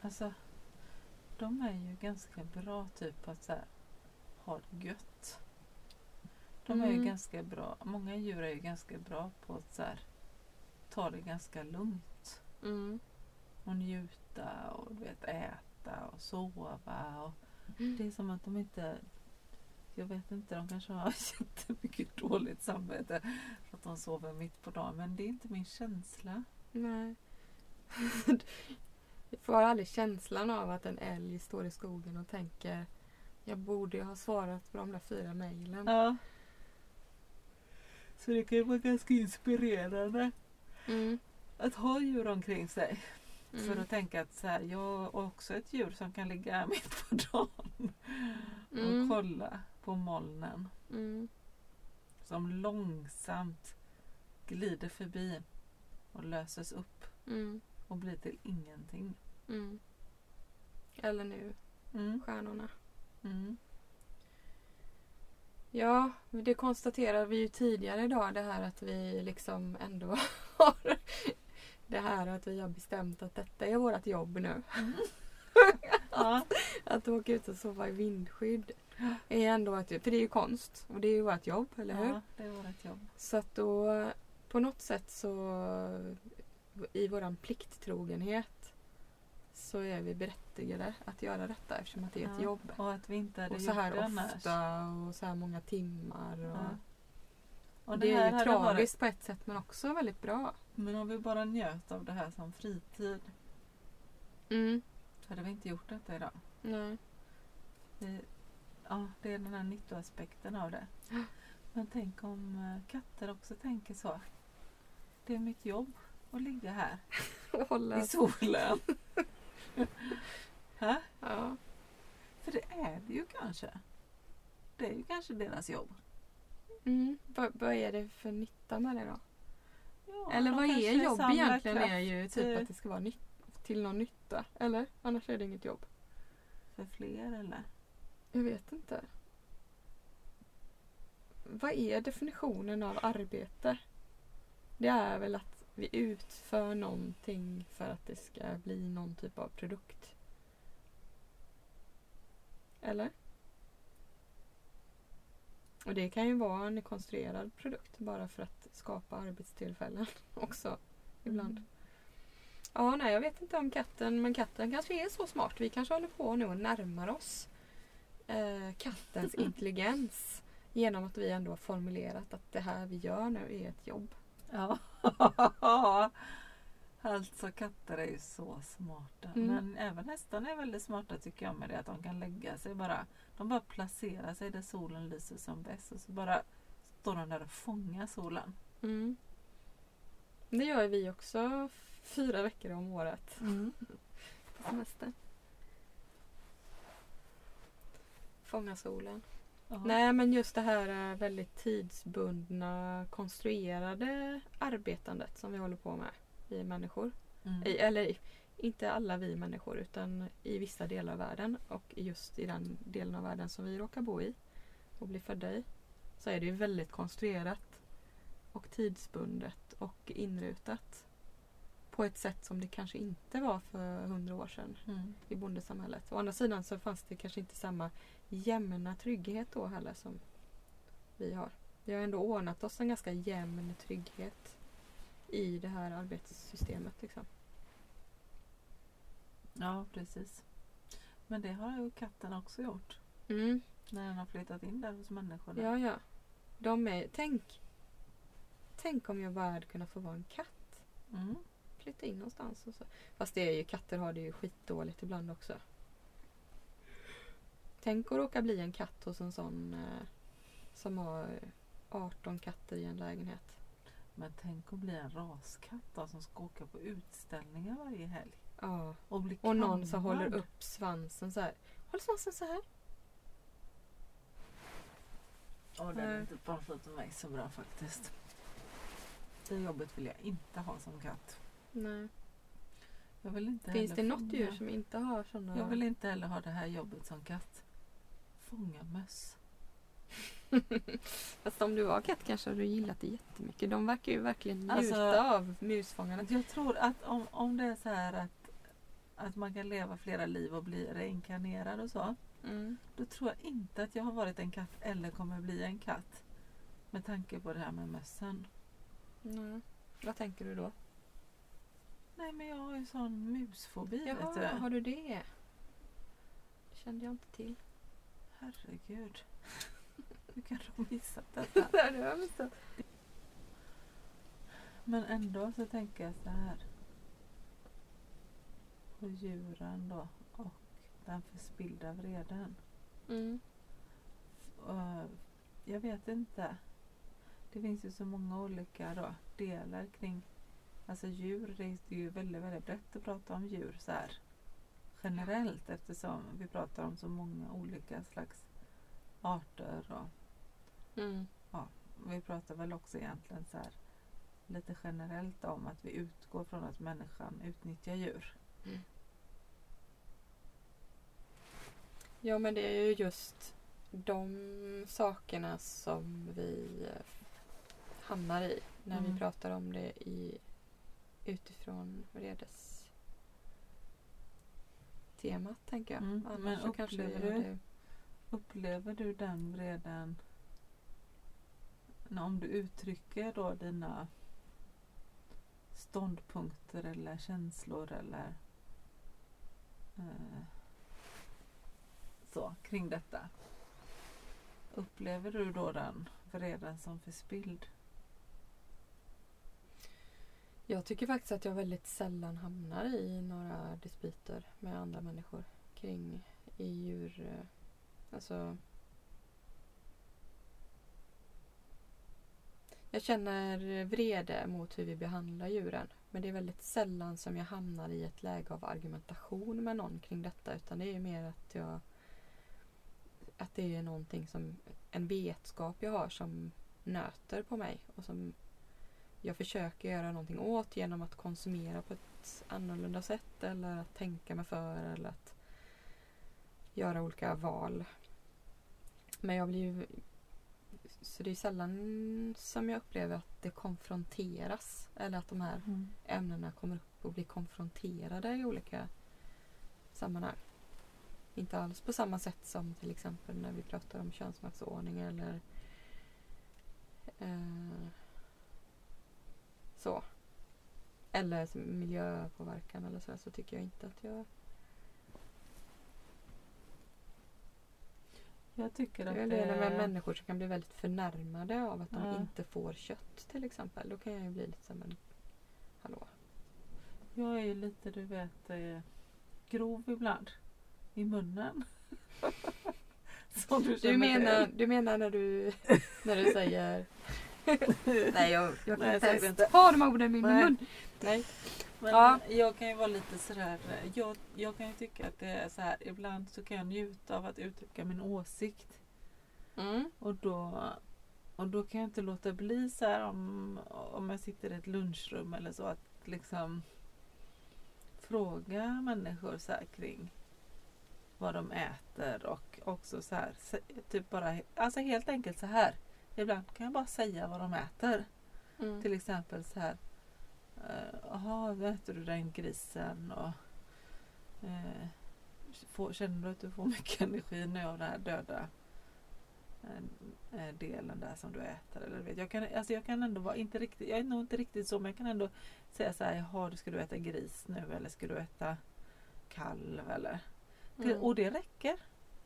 Alltså, de är ju ganska bra typ på att så här, ha det gött. De är ju Mm. ganska bra, många djur är ju ganska bra på att så här, ta det ganska lugnt. Mm. Och njuta och du vet, äta och sova. Och det är som att de inte... Jag vet inte, de kanske har jättemycket dåligt samvete för att de sover mitt på dagen. Men det är inte min känsla. Nej. Jag får aldrig känslan av att en älg står i skogen och tänker jag borde ju ha svarat på de där fyra mejlen. Ja. Så det kan ju vara ganska inspirerande Mm. att ha djur omkring sig. Mm. För att tänka att så här, jag är också ett djur som kan ligga mitt på dagen och Mm. kolla på molnen Mm. som långsamt glider förbi och löses upp Mm. och blir till ingenting. Mm. Eller nu, stjärnorna. Mm. Ja, det konstaterar vi ju tidigare idag det här att vi liksom ändå har det här att vi har bestämt att detta är vårt jobb nu. Ja. Att åka ut och sova i vindskydd är ändå ett, för det är ju konst och det är ju vårt jobb, eller hur? ja, det är vårt jobb. Så att då på något sätt så i våran plikttrogenhet så är vi berättigade att göra detta eftersom att det är ett Ja, jobb. Och att vi inte hade Och så gjort här det annars. ofta och så här många timmar. Och Ja. Och det, är här ju tragiskt på ett sätt men också väldigt bra. Varit, men om vi bara njöt av det här som fritid Mm. hade vi inte gjort detta idag. Nej. Vi, ja, det är den här nyttoaspekten av det. Men tänk om eh, katter också tänker så. Det är mitt jobb att ligga här i solen. Ja. För det är det ju kanske. Det är ju kanske deras jobb. Mm. Vad, är det för nytta med det då? Ja, Eller vad är jobb egentligen? kraft är ju typ att det ska vara till någon nytta. Eller? Annars är det inget jobb. För fler eller? Jag vet inte. Vad är definitionen av arbete? Det är väl att vi utför någonting för att det ska bli någon typ av produkt. Eller? Och det kan ju vara en konstruerad produkt bara för att skapa arbetstillfällen också ibland. Mm. Ja, nej jag vet inte om katten, men katten kanske är så smart. Vi kanske håller på nu och närmar oss eh, kattens intelligens genom att vi ändå har formulerat att det här vi gör nu är ett jobb. Ja. alltså katter är ju så smarta. Mm. Men även hästarna är väldigt smarta tycker jag med det att de kan lägga sig bara. De bara placerar sig där solen lyser som bäst och så bara står de där och fångar solen. Mm. Det gör vi också fyra veckor om året på semester. Fånga solen. Ja. Nej men just det här eh, väldigt tidsbundna konstruerade arbetandet som vi håller på med, vi människor. Mm. I, eller inte alla vi människor utan i vissa delar av världen och just i den delen av världen som vi råkar bo i och bli födda i så är det ju väldigt konstruerat och tidsbundet och inrutat på ett sätt som det kanske inte var för hundra år sedan Mm. i bondesamhället. Å andra sidan så fanns det kanske inte samma jämna trygghet då heller som vi har. Vi har ändå ordnat oss en ganska jämn trygghet i det här arbetssystemet. Liksom. Ja precis. Men det har ju katten också gjort. Mm. När den har flyttat in där hos människorna. Ja, ja. De är, tänk, tänk om jag bara hade kunnat få vara en katt. Mm. Flytta in någonstans. Och så. Fast det är ju, katter har det ju skitdåligt ibland också. Tänk att råka bli en katt hos en sån eh, som har 18 katter i en lägenhet. Men tänk att bli en raskatt då, som ska åka på utställningar varje helg. Ja. Och bli Och någon som håller upp svansen så här. Håll svansen så här. Ja, den är inte passat för mig så bra faktiskt. Det jobbet vill jag inte ha som katt. Nej. Jag vill inte Finns det något djur som inte har sådana? Jag vill inte heller ha det här jobbet som katt. Fånga möss. Fast om du var katt kanske hade du gillat det jättemycket. De verkar ju verkligen njuta Alltså- av musfångandet. Jag tror att om, om det är så här att, att man kan leva flera liv och bli reinkarnerad och så. Mm. Då tror jag inte att jag har varit en katt eller kommer bli en katt. Med tanke på det här med mössen. Nej. Vad tänker du då? Nej men jag har ju sån musfobi vet Jaha, du. har du? Det kände jag inte till. Herregud. Hur kan de missat detta? det har jag missat. Men ändå så tänker jag så här. På djuren då och den förspillda vreden. Mm. Eh, jag vet inte. Det finns ju så många olika då, delar kring Alltså djur, det är ju väldigt, väldigt brett att prata om djur så här generellt eftersom vi pratar om så många olika slags arter och Mm. vi pratar väl också egentligen så här lite generellt om att vi utgår från att människan utnyttjar djur. Ja men det är ju just de sakerna som vi eh, hamnar i när Mm. vi pratar om det i, utifrån vredes temat tänker jag. Mm, Annars men upplever du- Upplever du den vreden om du uttrycker då dina ståndpunkter eller känslor eller eh, så kring detta? Upplever du då den vreden som förspilld? Jag tycker faktiskt att jag väldigt sällan hamnar i några dispyter med andra människor kring i djur... Eh, alltså... Jag känner vrede mot hur vi behandlar djuren. Men det är väldigt sällan som jag hamnar i ett läge av argumentation med någon kring detta. Utan det är mer att jag... Att det är någonting som... En vetskap jag har som nöter på mig. Och som jag försöker göra någonting åt genom att konsumera på ett annorlunda sätt. Eller att tänka mig för. Eller att göra olika val. Men jag blir ju... Så det är sällan som jag upplever att det konfronteras. Eller att de här ämnena kommer upp och blir konfronterade i olika sammanhang. Inte alls på samma sätt som till exempel när vi pratar om könsmaktsordning eller eh, så. Eller miljöpåverkan eller så, så tycker jag inte att jag... Jag tycker att Det är det med människor som kan bli väldigt förnärmade av att de Ja. inte får kött till exempel. Då kan jag ju bli lite som en... Hallå? Jag är ju lite, du vet, eh, grov ibland i munnen. Du menar, du menar när du, när du säger... Nej, jag, jag kan Nej, inte ens inte. ta de orden i min Nej. mun. Nej. Men Ja. jag kan ju vara lite sådär, jag, jag kan ju tycka att det är så här, ibland så kan jag njuta av att uttrycka min åsikt. Mm. Och då, och då kan jag inte låta bli så här om, om jag sitter i ett lunchrum eller så att liksom fråga människor så här kring vad de äter och också så här, typ bara, alltså helt enkelt så här. Ibland kan jag bara säga vad de äter. Mm. Till exempel så här. eh, Jaha, uh, äter du den grisen? Och, eh, får, känner du att du får mycket energi nu av den här döda eh, eh, delen där som du äter? Eller, vet, jag, kan, alltså jag kan ändå vara, inte riktigt, jag är nog inte riktigt så, men jag kan ändå säga så här. Jaha, ska du äta gris nu eller ska du äta kalv? Eller? Mm. och det räcker.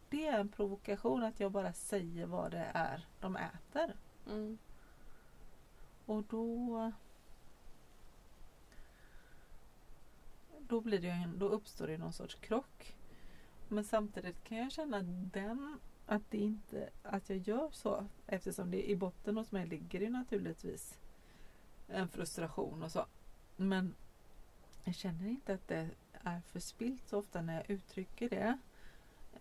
Det är en provokation att jag bara säger vad det är de äter. Mm. Och då då, blir det ju en, då uppstår det någon sorts krock. Men samtidigt kan jag känna att den att det inte att jag gör så eftersom det i botten hos mig ligger det naturligtvis en frustration och så. Men jag känner inte att det är förspilt så ofta när jag uttrycker det.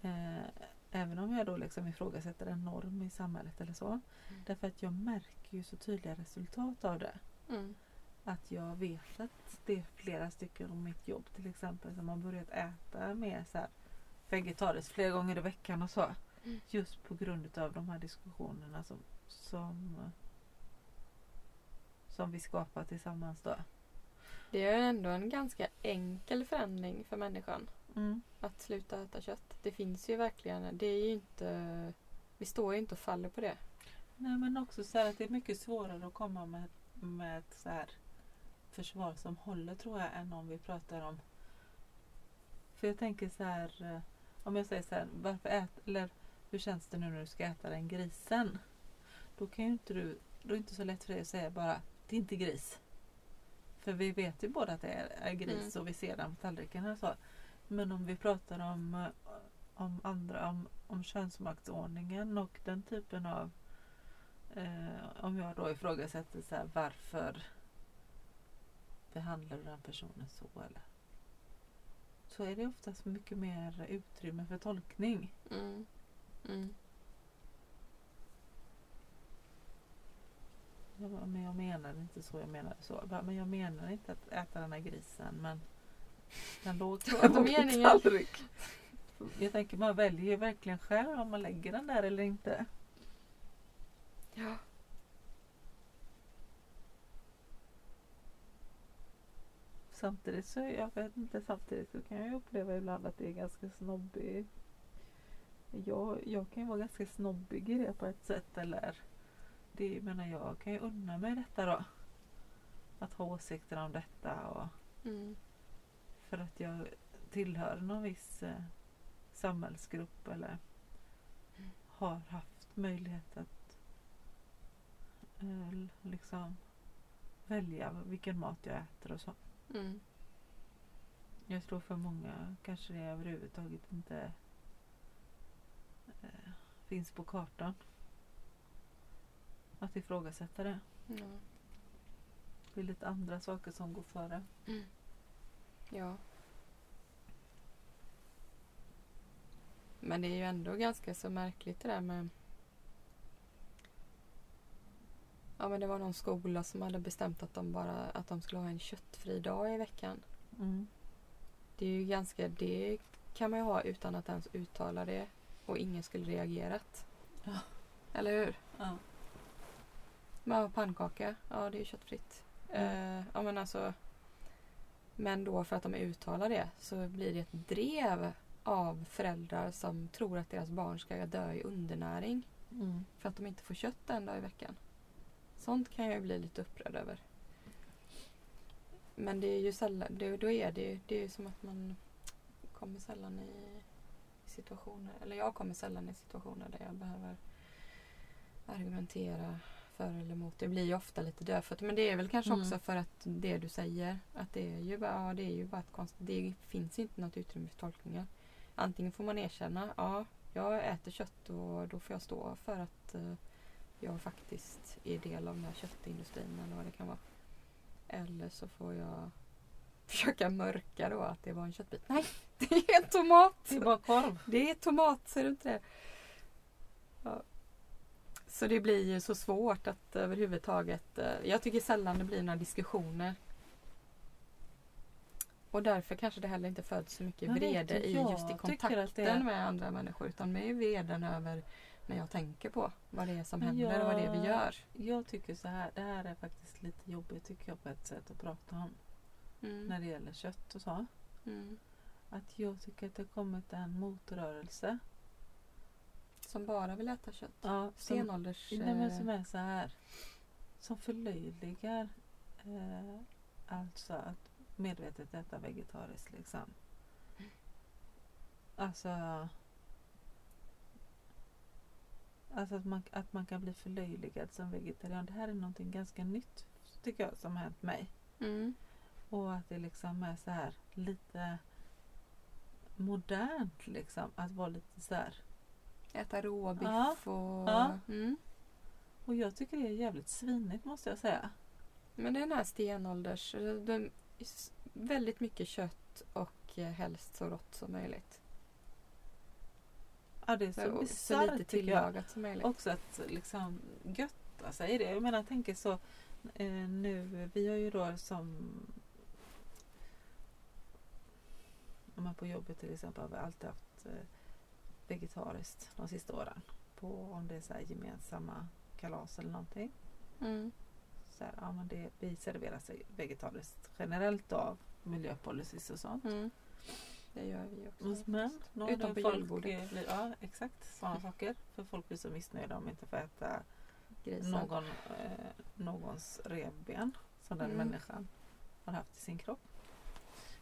Eh, även om jag då liksom ifrågasätter en norm i samhället eller så. Därför att jag märker ju så tydliga resultat av det. Mm. Att jag vet att det är flera stycken om mitt jobb till exempel som har börjat äta mer så här vegetariskt flera gånger i veckan och så. Mm. Just på grund av de här diskussionerna som, som, som vi skapar tillsammans då. Det är ändå en ganska enkel förändring för människan. Mm. Att sluta äta kött. Det finns ju verkligen. Det är ju inte... Vi står ju inte och faller på det. Nej men också så här att det är mycket svårare att komma med, med ett så här försvar som håller tror jag än om vi pratar om För jag tänker så här eh, om jag säger så här varför ät, eller hur känns det nu när du ska äta den grisen? Då kan ju inte du, då är det inte så lätt för dig att säga bara det är inte gris. För vi vet ju båda att det är, är gris Mm. och vi ser den på tallriken och så. Men om vi pratar om, eh, om andra, om, om könsmaktsordningen och den typen av eh, om jag då ifrågasätter så här, varför behandlar du den personen så eller? Så är det oftast mycket mer utrymme för tolkning. Mm. Mm. Jag men jag menar inte så, jag menar så. Men jag menar inte att äta den här grisen men den låg på är min meningen? tallrik. Jag tänker man väljer verkligen själv om man lägger den där eller inte. Ja. Samtidigt så, jag vet inte, samtidigt så kan jag uppleva ibland att det är ganska snobbig. Jag, jag kan ju vara ganska snobbig i det på ett sätt eller det menar jag kan ju unna mig detta då. Att ha åsikter om detta och Mm. För att jag tillhör någon viss eh, samhällsgrupp eller Mm. har haft möjlighet att eh, liksom välja vilken mat jag äter och så. Mm. Jag tror för många kanske det överhuvudtaget inte eh, finns på kartan. Att ifrågasätta det. Ja. Det är lite andra saker som går före. Ja. Men det är ju ändå ganska så märkligt det där med Ja men det var någon skola som hade bestämt att de bara att de skulle ha en köttfri dag i veckan. Mm. Det är ju ganska, det kan man ju ha utan att ens uttala det och ingen skulle reagerat. Ja. Eller hur? Ja. Ja, pannkaka, ja det är ju köttfritt. Mm. Eh, ja men alltså Men då för att de uttalar det så blir det ett drev av föräldrar som tror att deras barn ska dö i undernäring Mm. för att de inte får kött en dag i veckan. Sånt kan jag ju bli lite upprörd över. Men det är ju sällan, det, då är det ju det är som att man kommer sällan i situationer, eller jag kommer sällan i situationer där jag behöver argumentera för eller emot. Det blir ju ofta lite dödfött. Men det är väl kanske Mm. också för att det du säger, att det är ju bara, ja, det är ju bara ett konst, det finns inte något utrymme för tolkningar. Antingen får man erkänna, ja, jag äter kött och då får jag stå för att eh, jag faktiskt är del av den här köttindustrin eller vad det kan vara. Eller så får jag försöka mörka då att det var en köttbit. Nej, det är en tomat! Det är bara korv. Det är tomat, ser du inte det? Så det blir ju så svårt att överhuvudtaget... eh, Jag tycker sällan det blir några diskussioner. Och därför kanske det heller inte föds så mycket Jag vrede i jag just i kontakten är- med andra människor. Utan är vreden över när jag tänker på vad det är som händer och vad det är vi jag- gör. Jag tycker så här, det här är faktiskt lite jobbigt tycker jag på ett sätt att prata om. Mm. När det gäller kött och så. Mm. Att jag tycker att det har kommit en motrörelse. Som bara vill äta kött. Ja, som, Stenålders... nej, men eh, som är så här. Som förlöjligar eh, alltså att medvetet äta vegetariskt liksom. Alltså Alltså att man, att man kan bli förlöjligad som vegetarian. Det här är någonting ganska nytt tycker jag som har hänt mig. Mm. Och att det liksom är så här lite modernt liksom. Att vara lite så här. Äta råbiff Ja. och... Ja. Mm. Och jag tycker det är jävligt svinigt måste jag säga. Men det är den här stenålders... De, s- väldigt mycket kött och eh, helst så rått som möjligt. Ja det är Så, så bisarrt lite tillagat som möjligt. Också att liksom götta sig i det. Jag menar jag tänker så eh, nu, vi har ju då som om man på jobbet till exempel har vi alltid haft eh, vegetariskt de sista åren. På om det är så här gemensamma kalas eller någonting. Mm. Så här, ja, men det, vi serverar sig vegetariskt generellt av miljöpolicys och sånt. Mm. Det gör vi också. Men nu har Utom på julbordet. eh, blir- Ja exakt sådana saker. För folk blir så missnöjda om de inte får äta Grisar. någon, eh, någons revben som den Mm. människan har haft i sin kropp.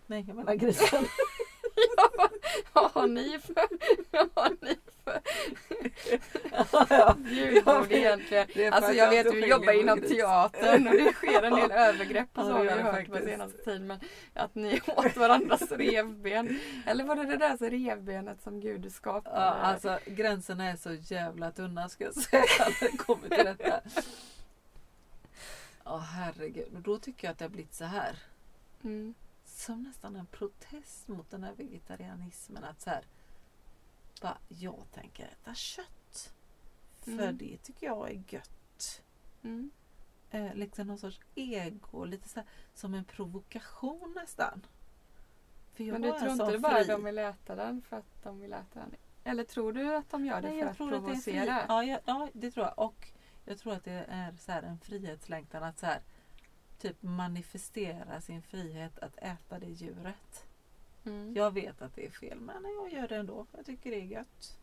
Nej, jag menar grisen. vad har ni för... Vad har ni för ja, egentligen? Alltså att jag vet inte vi skiljer jobbar inom teatern och det sker en del övergrepp så har vi hört på senaste tiden. Men att ni åt varandras revben. Eller var det det där så revbenet som Gud skapade? Ja, alltså gränserna är så jävla tunna ska jag säga när det kommer till detta. Ja herregud, och då tycker jag att det har blivit så här. Mm. Som nästan en protest mot den här vegetarianismen. Att så här, bara, jag tänker äta kött. För Mm. det tycker jag är gött. Mm. Eh, liksom någon sorts ego, lite så här, som en provokation nästan. För Men du tror inte det bara de vill äta den för att de vill äta den? Eller tror du att de gör det Nej, för att tror att det provocera? ja, ja, ja, det tror jag. Och jag tror att det är så här en frihetslängtan att så här, typ manifestera sin frihet att äta det djuret. Mm. Jag vet att det är fel men jag gör det ändå. Jag tycker det är gött.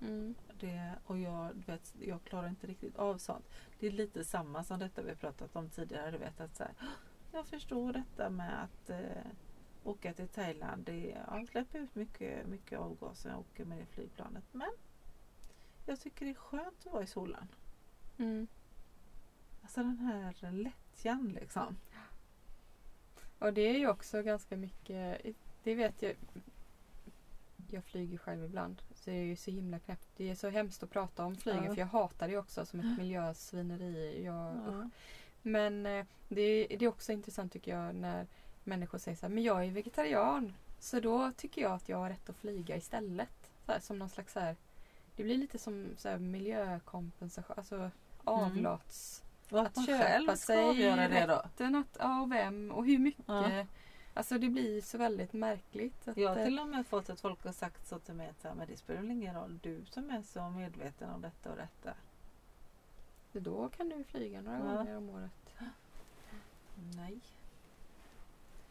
Mm. Det, och jag, vet, jag klarar inte riktigt av sånt. Det är lite samma som detta vi pratat om tidigare. Du vet, att så här, jag förstår detta med att eh, åka till Thailand. Det, jag släpper ut mycket, mycket avgaser när jag åker med det flygplanet. Men jag tycker det är skönt att vara i solen. Mm. Alltså den här lättjan liksom. Och det är ju också ganska mycket, det vet jag, jag flyger själv ibland. Så det är ju så himla knäppt. Det är så hemskt att prata om flygen Ja. för jag hatar det också som ett miljösvineri. Jag. Ja. Men eh, det, är- det är också intressant tycker jag när människor säger så här, men jag är vegetarian. Så då tycker jag att jag har rätt att flyga istället. Så här, som någon slags så här, det blir lite som så miljökompensation, alltså avlats... Och att, man köpa själv ska avgöra det då. Den att, ja, och vem och hur mycket. Ja. Alltså det blir så väldigt märkligt. Att, Jag har eh, till och med fått att folk har sagt så till mig att så här, men det spelar väl ingen roll, du som är så medveten om detta och detta. Då kan du flyga några Ja. gånger om året. Nej.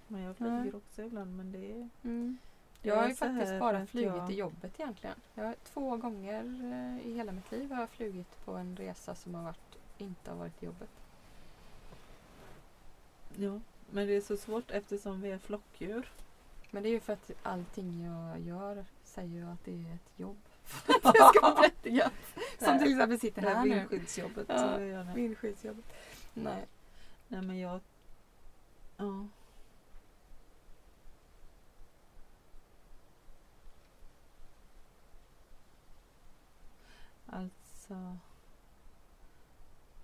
Men jag Nej. flyger också ibland men det är... Mm. Jag har ju faktiskt bara flugit jag- i jobbet egentligen. Jag två gånger eh, i hela mitt liv har jag flugit på en resa som har varit, inte har varit jobbet. Ja. Men det är så svårt eftersom vi är flockdjur. Men det är ju för att allting jag gör säger jag att det är ett jobb. det ska vara berättigat. Som till exempel sitter här nu. vindskyddsjobbet. Ja. Vindskyddsjobbet. Nej. Nej men jag... Ja. Alltså...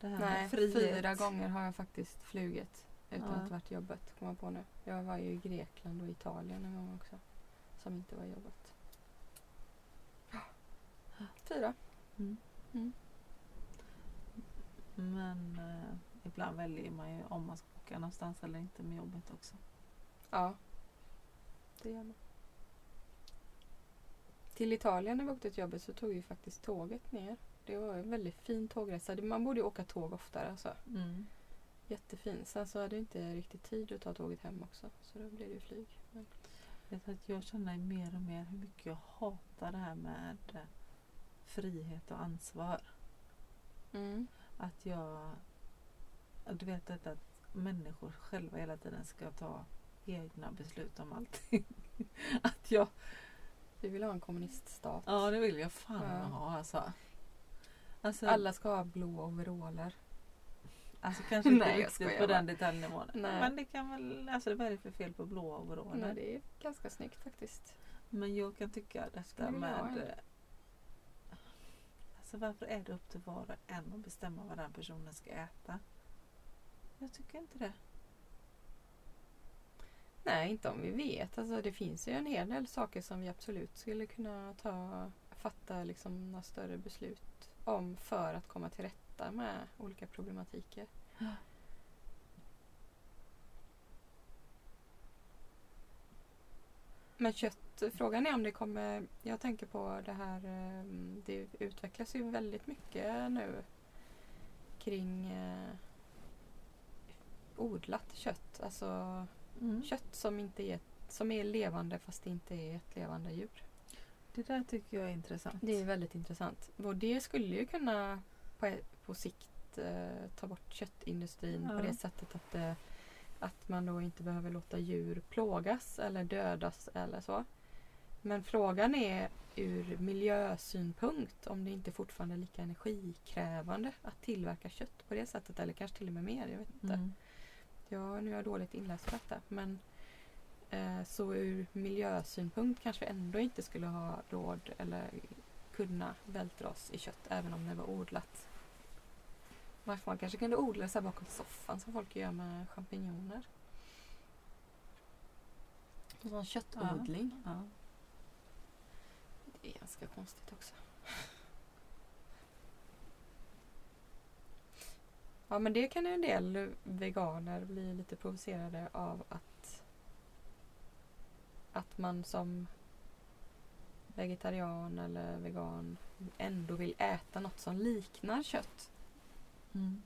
Det här Nej, frihet. fyra gånger har jag faktiskt flugit utan Ja. att varit jobbet. Kommer jag på nu. Jag var ju i Grekland och Italien en gång också. Som inte var jobbet. Fyra. Mm. Mm. Men eh, ibland väljer man ju om man ska åka någonstans eller inte med jobbet också. Ja. Det gör man. Till Italien när vi åkte till jobbet så tog vi faktiskt tåget ner. Det var en väldigt fin tågresa. Man borde ju åka tåg oftare alltså. Mm. Jättefin. Sen så hade jag inte riktigt tid att ta tåget hem också. Så då blev det ju flyg. Men, att jag känner mer och mer hur mycket jag hatar det här med eh, frihet och ansvar. mm. Att jag... Du vet detta att människor själva hela tiden ska ta egna beslut om allting. att jag... Vi vill ha en kommuniststat. Ja, det vill jag fan Ja. ha alltså. Alltså, Alla ska ha blå overaller. alltså kanske inte Nej, riktigt på den detaljnivån. Nej. Men det kan väl... Alltså vad är det för fel på blåa overaller? Nej, det är ganska snyggt faktiskt. Men jag kan tycka detta med... eh, Alltså varför är det upp till var och en att bestämma vad den personen ska äta? Jag tycker inte det. Nej, inte om vi vet. Alltså, det finns ju en hel del saker som vi absolut skulle kunna ta, fatta liksom några större beslut om för att komma till rätta med olika problematiker. Ja. Men kött, frågan är om det kommer... Jag tänker på det här... eh, Det utvecklas ju väldigt mycket nu kring eh, odlat kött. Alltså Mm. kött som, inte är, som är levande fast det inte är ett levande djur. Det där tycker jag är intressant. Det är väldigt intressant. Och det skulle ju kunna på, på sikt eh, ta bort köttindustrin Ja. på det sättet att, eh, att man då inte behöver låta djur plågas eller dödas eller så. Men frågan är ur miljösynpunkt om det inte fortfarande är lika energikrävande att tillverka kött på det sättet eller kanske till och med mer. Jag vet inte. Mm. Ja, nu är jag dåligt inläst på detta. Men så ur miljösynpunkt kanske vi ändå inte skulle ha råd eller kunna vältra oss i kött även om det var odlat. Varför man kanske kunde odla här bakom soffan som folk gör med champinjoner. En sån köttodling. Ja. Det är ganska konstigt också. Ja men det kan ju en del veganer bli lite provocerade av att att man som vegetarian eller vegan ändå vill äta något som liknar kött. Mm.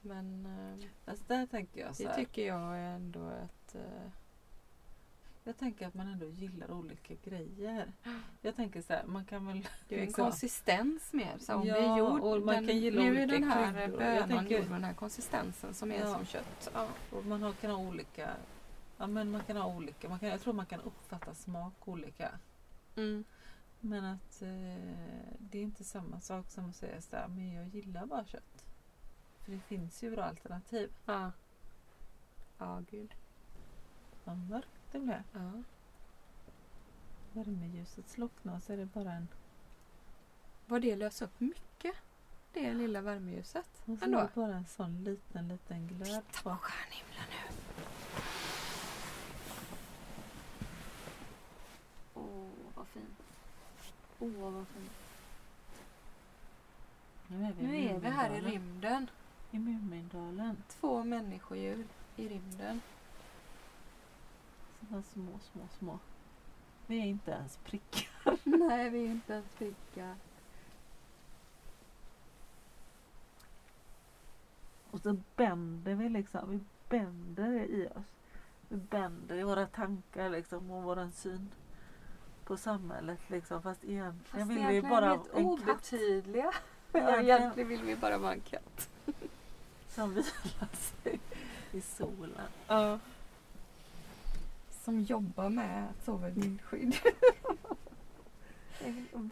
Men eh, Alltså där tänker jag så det här. tycker jag ändå att eh, Jag tänker att man ändå gillar olika grejer. Jag tänker så här, man kan väl... det är en Liksom. konsistens mer. Så om Ja, det är gjord, och man den, kan gilla nu är den här kryddor. Bönan tänker- gjord med den här konsistensen som är Ja. som kött. Ja. Och man har, kan ha olika... Ja men man kan ha olika. Man kan, jag tror man kan uppfatta smak olika. Mm. Men att eh, det är inte samma sak som att säga så här, men jag gillar bara kött. För det finns ju bra alternativ. Ja. Ja, gud. Vad mörkt det blev. Ja. Värmeljuset slocknar så är det bara en... Vad det löser upp mycket. Det lilla värmeljuset. Och så är det bara en sån liten, liten glöd på. stjärnhimlen nu. Åh, vad fint. Åh, vad fint. Nu är vi, Nu är vi här i rymden. I Mumindalen. Två människodjur i rymden. Sådana små, små, små. Vi är inte ens prickar. Nej, vi är inte ens prickar. Och så bänder vi liksom. Vi bänder i oss. Vi bänder i våra tankar liksom och våran syn på samhället liksom. Fast egentligen Fast vill vi bara en helt katt obetydliga. Egentligen- Egentligen vill vi bara vara en katt. som vilar sig i solen. Ja. Som jobbar med att sova i vindskydd.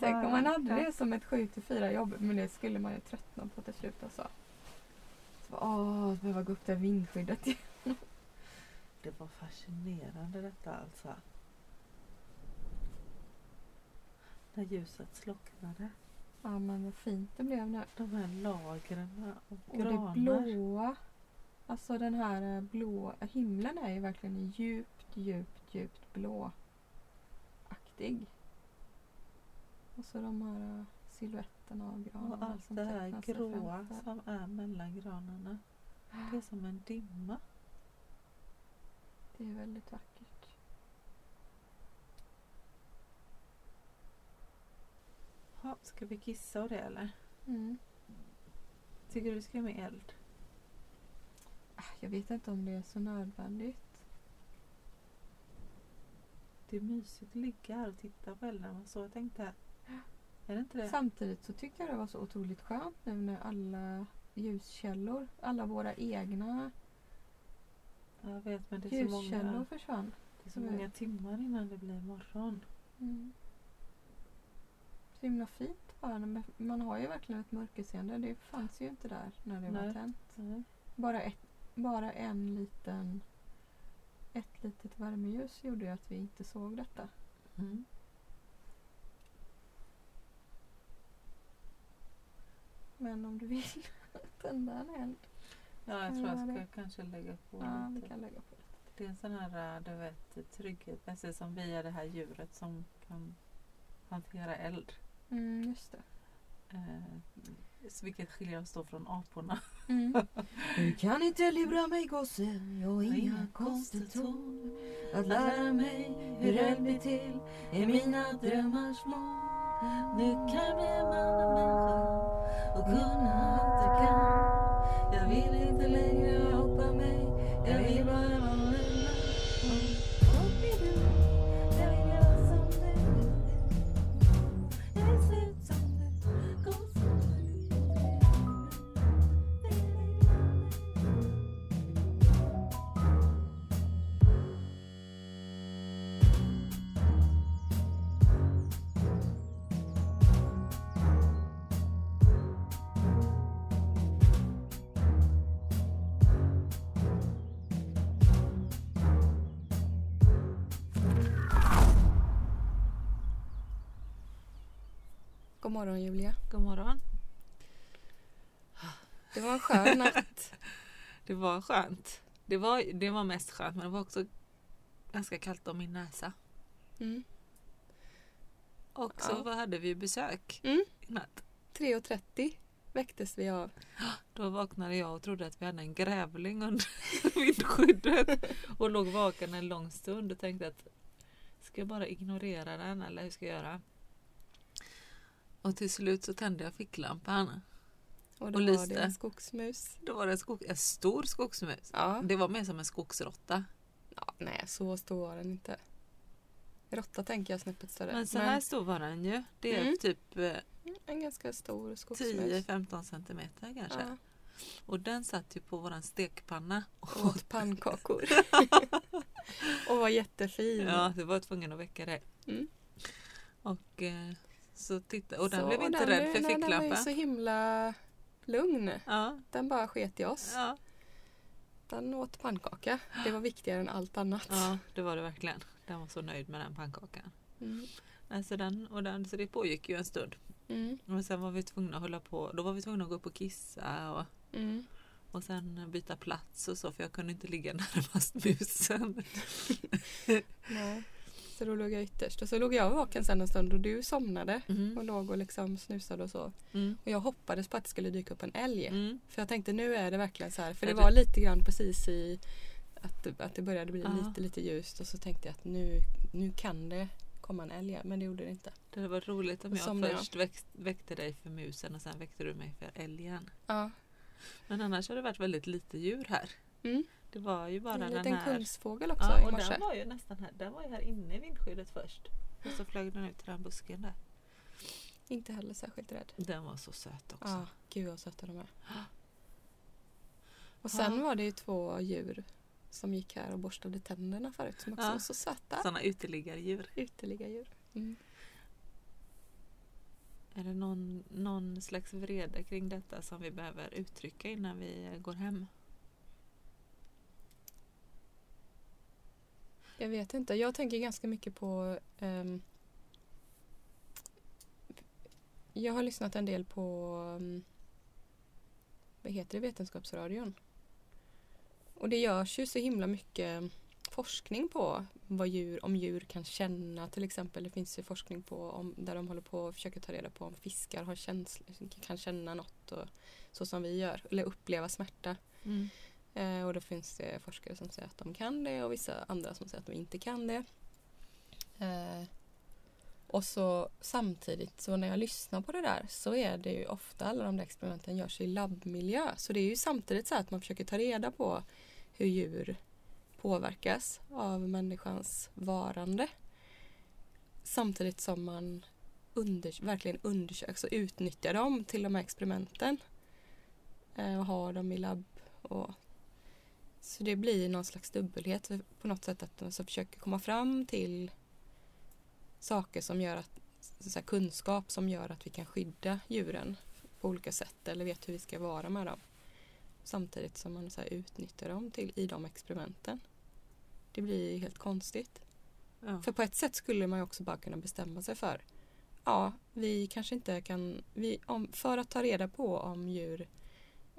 Tänk om man hade det som ett 7 till 4 jobb. Men det skulle man ju tröttna på till slut alltså. Så, åh, behöva gå upp det här vindskyddet. Det var fascinerande detta alltså. När ljuset slocknade. Ja men vad fint det blev nu. De här lagren av Och det granar. blåa. Alltså den här eh, blå himlen är ju verkligen djupt, djupt, djupt blåaktig. Och så de här eh, silhuetterna av granar. Och allt som det här gråa som är mellan granarna. Det är som en dimma. Det är väldigt vackert. Ha, ska vi kissa och det eller? Mm. Tycker du vi ska med eld? Ah, Jag vet inte om det är så nödvändigt. Det är mysigt att ligga här och titta på elden. Så jag tänkte. Är det inte det? Samtidigt så tycker jag det var så otroligt skönt nu när alla ljuskällor, alla våra egna Jag vet men det är så ljuskällor många, försvann. det är så många timmar innan det blir morgon. Mm. Så himla fint bara. Man har ju verkligen ett mörkerseende. Det fanns ju inte där när det var Nej. tänt. Nej. Bara, ett, bara en liten ett litet värmeljus gjorde ju att vi inte såg detta. Mm. Men om du vill tända en eld. Ja, jag tror jag ska kanske lägga på Ja, vi lite. kan lägga på det. Det är en sån här, äh, du vet, trygghet. Precis som vi är det här djuret som kan hantera eld. Mm, just det. Eh, så vilket skiljer oss då från aporna. Mm. Du kan inte lura mig gosse, jag har inga konsttorn Att lära mig hur eld blir till är mina drömmars mål Nu kan bli en man och människa och kunna allt jag kan. Jag vill morgon Julia. God morgon. Det var en skön natt. Det var skönt. Det var, det var mest skönt men det var också ganska kallt om min näsa. Mm. Och så Ja. vad hade vi besök Mm. i natt. 3.30 väcktes vi av. Då vaknade jag och trodde att vi hade en grävling under vindskyddet och låg vaken en lång stund och tänkte att ska jag bara ignorera den eller hur ska jag göra? Och till slut så tände jag ficklampan. Och då Och var det en skogsmus. Då var det en, skog, en stor skogsmus. Ja. Det var mer som en skogsråtta. ja. Nej, så stor var den inte. Råtta tänker jag snäppet större. Men så här stor var den ju. Det är Mm. typ eh, en ganska stor skogsmus. 10-15 centimeter kanske. Ja. Och den satt ju på våran stekpanna. Och åt pannkakor. och var jättefin. Ja, det var tvungen att väcka det. Mm. Och, eh, så titta, och den Så, blev inte den rädd blev- för nej, Den var ju ficklampan. så himla lugn. Ja, Den bara sket i oss. ja, Den åt pannkaka. Det var viktigare än allt annat. ja, det var det verkligen. Den var så nöjd med den pannkakan. Mm. Alltså den, och den, så det pågick ju en stund. Mm. Men sen var vi tvungna att hålla på. Då var vi tvungna att gå upp och kissa och, Mm. och sen byta plats och så för jag kunde inte ligga närmast musen. Nej. Så då låg jag ytterst. Och så låg jag vaken sen en stund och du somnade. Och Mm. låg och liksom snusade och så. Mm. Och jag hoppades på att det skulle dyka upp en älg. Mm. För jag tänkte nu är det verkligen så här. För det var lite grann precis i att, att det började bli Ja. lite lite ljust. Och så tänkte jag att nu, nu kan det komma en älg. Men det gjorde det inte. Det varit roligt om Och jag jag. först växt, väckte dig för musen och sen väckte du mig för älgen. Ja. Men annars har det varit väldigt lite djur här. Det var ju bara En den liten här. kungsfågel också Ja, i och morse. den var ju nästan här. Den var ju här inne i vindskyddet först. Och så flög den ut till den busken där. Inte heller särskilt rädd. Den var så söt också. Ja, gud vad söta de är. Och sen var det ju två djur som gick här och borstade tänderna förut som också Ja. var så söta. Sådana uteliggardjur. Uteliggardjur. Mm. Är det någon, någon slags vrede kring detta som vi behöver uttrycka innan vi går hem? Jag vet inte. Jag tänker ganska mycket på... um, jag har lyssnat en del på... Um, vad heter det? Vetenskapsradion. Och det görs ju så himla mycket forskning på vad djur, om djur kan känna till exempel. Det finns ju forskning på om, där de håller på och försöker ta reda på om fiskar har känsla, kan känna något och, så som vi gör. Eller uppleva smärta. Mm. Eh, och då finns det forskare som säger att de kan det och vissa andra som säger att de inte kan det. Eh, och så samtidigt så när jag lyssnar på det där så är det ju ofta alla de där experimenten görs i labbmiljö. Så det är ju samtidigt så att man försöker ta reda på hur djur påverkas av människans varande. Samtidigt som man under, verkligen undersöks och utnyttjar dem till de här experimenten. Eh, och har dem i labb och så det blir någon slags dubbelhet på något sätt att de så försöker komma fram till saker som gör att så kunskap som gör att vi kan skydda djuren på olika sätt eller vet hur vi ska vara med dem. Samtidigt som man så utnyttjar dem till, i de experimenten. Det blir helt konstigt. Ja. För på ett sätt skulle man ju också bara kunna bestämma sig för ja, vi kanske inte kan, vi, om, för att ta reda på om djur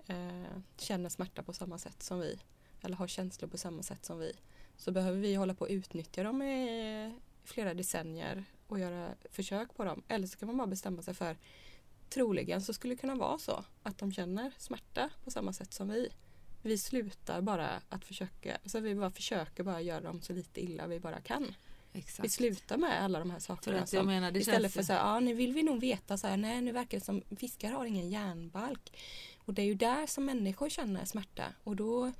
eh, känner smärta på samma sätt som vi eller har känslor på samma sätt som vi så behöver vi hålla på att utnyttja dem i flera decennier och göra försök på dem. Eller så kan man bara bestämma sig för troligen så skulle det kunna vara så att de känner smärta på samma sätt som vi. Vi slutar bara att försöka, så vi bara försöker bara göra dem så lite illa vi bara kan. Vi Exakt. slutar med alla de här sakerna. att Som, menar, istället för så här, ja nu vill vi nog veta så här, nej nu verkar det som fiskar har ingen hjärnbalk. Och det är ju där som människor känner smärta och då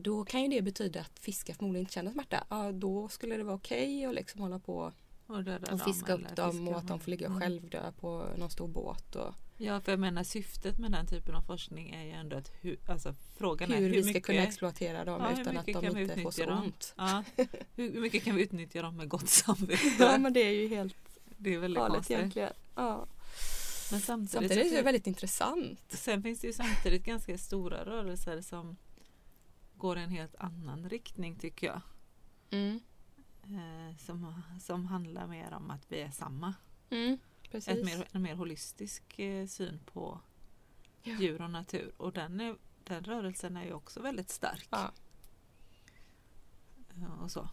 då kan ju det betyda att fiskar förmodligen inte känner smärta. Ja, då skulle det vara okej att liksom hålla på och, och dem fiska eller upp dem fiska och att de får ligga och Mm. självdö på någon stor båt. Och Ja, för jag menar syftet med den typen av forskning är ju ändå att hu- alltså, frågan är hur hur vi ska mycket, kunna exploatera dem Ja, hur utan att de inte får så dem? ont. ja, hur mycket kan vi utnyttja dem med gott samvete? Ja men det är ju helt det är väldigt galet egentligen. Ja. Men samtidigt, Samtidigt är det väldigt intressant. Sen finns det ju samtidigt ganska stora rörelser som går i en helt annan riktning tycker jag. Mm. Eh, som, som handlar mer om att vi är samma. Mm. Ett mer, en mer holistisk eh, syn på Ja. djur och natur. Och den är den rörelsen är ju också väldigt stark. Ja. Ja, och så.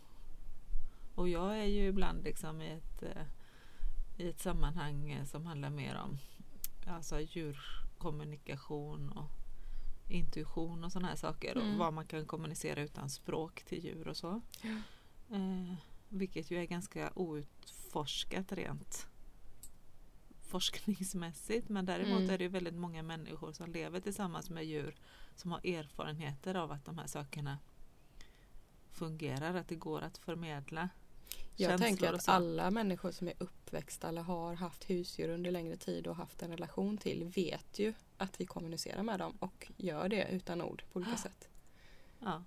Och jag är ju ibland liksom i ett, eh, i ett sammanhang eh, som handlar mer om alltså djurkommunikation och intuition och sådana här saker. Mm. Och vad man kan kommunicera utan språk till djur och så. Ja. Eh, vilket ju är ganska outforskat rent forskningsmässigt. Men däremot Mm. är det ju väldigt många människor som lever tillsammans med djur som har erfarenheter av att de här sakerna fungerar, att det går att förmedla Jag tänker att alla människor som är uppväxta eller har haft husdjur under längre tid och haft en relation till vet ju att vi kommunicerar med dem och gör det utan ord på olika sätt. Ja,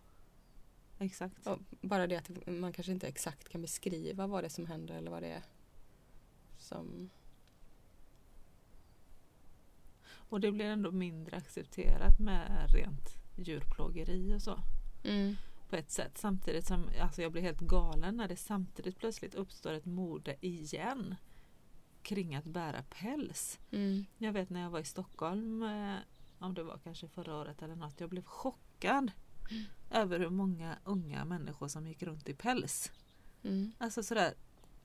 exakt. Och bara det att man kanske inte exakt kan beskriva vad det är som händer eller vad det är som... Och det blir ändå mindre accepterat med rent djurplågeri och så. Mm. På ett sätt. Samtidigt som alltså jag blir helt galen när det samtidigt plötsligt uppstår ett mode igen kring att bära päls. Mm. Jag vet när jag var i Stockholm, eh, om det var kanske förra året eller något, jag blev chockad över hur många unga människor som gick runt i päls. Mm. Alltså sådär,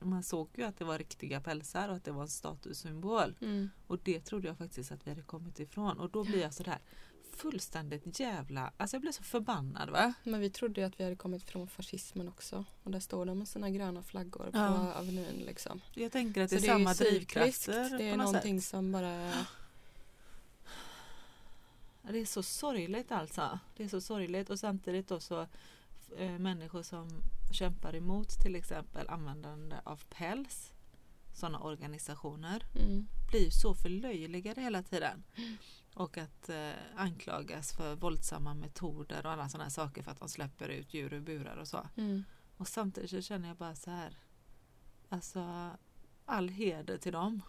man såg ju att det var riktiga pälsar och att det var en statussymbol. Mm. Och det trodde jag faktiskt att vi hade kommit ifrån. Och då blir jag sådär fullständigt jävla... Alltså jag blir så förbannad va? Men vi trodde ju att vi hade kommit från fascismen också. Och där står de med sina gröna flaggor på Ja. Avenyn liksom. Jag tänker att det är ju samma cykliskt. drivkrafter Det är någonting sätt. som bara... Det är så sorgligt alltså. Det är så sorgligt och samtidigt då så eh, människor som kämpar emot till exempel användande av päls, sådana organisationer, Mm. blir så förlöjligade hela tiden. Och att eh, anklagas för våldsamma metoder och alla sådana saker för att de släpper ut djur ur burar och så. Mm. Och samtidigt så känner jag bara så här. Alltså all heder till dem.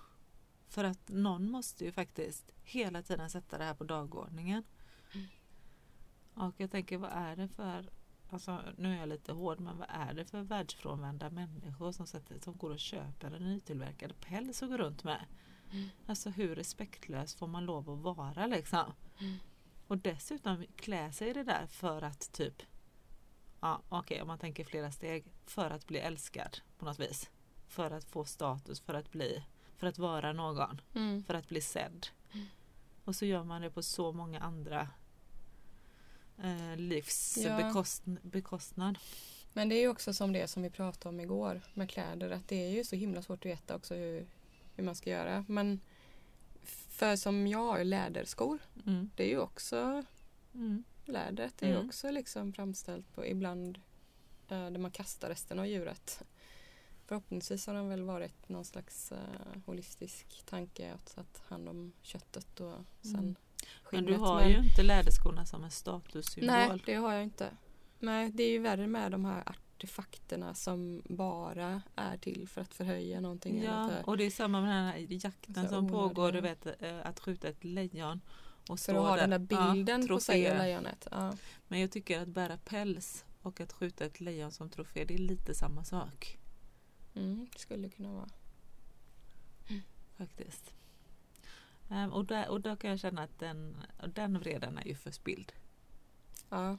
För att någon måste ju faktiskt hela tiden sätta det här på dagordningen. Mm. Och jag tänker vad är det för Alltså, nu är jag lite hård men vad är det för världsfrånvända människor som, sätter, som går och köper en nytillverkad päls och går runt med? Mm. Alltså hur respektlös får man lov att vara liksom? Mm. Och dessutom klä sig i det där för att typ Ja okej om man tänker flera steg För att bli älskad på något vis För att få status, för att bli För att vara någon, Mm. för att bli sedd Mm. Och så gör man det på så många andra eh, livs Ja. Men det är ju också som det som vi pratade om igår med kläder. Att det är ju så himla svårt att veta också hur, hur man ska göra. Men för som jag har läderskor. mm. Det är ju också Mm. lädret. Det är ju Mm. också liksom framställt på ibland eh, där man kastar resten av djuret. Förhoppningsvis har den väl varit någon slags eh, holistisk tanke att ta hand om köttet och sen Mm. Men du har ju inte läderskorna som en statussymbol Nej, det har jag inte. Nej, det är ju värre med de här artefakterna som bara är till för att förhöja någonting. eller Ja, för, och det är samma med den här jakten som pågår, du vet eh, att skjuta ett lejon och för att ha den där. bilden Ja, på sig av lejonet. Ja. Men jag tycker att bära päls och att skjuta ett lejon som trofé, det är lite samma sak Mm, det skulle kunna vara. faktiskt. Ehm, och, där, och då kan jag känna att den, den vreden är ju förspilld. Ja,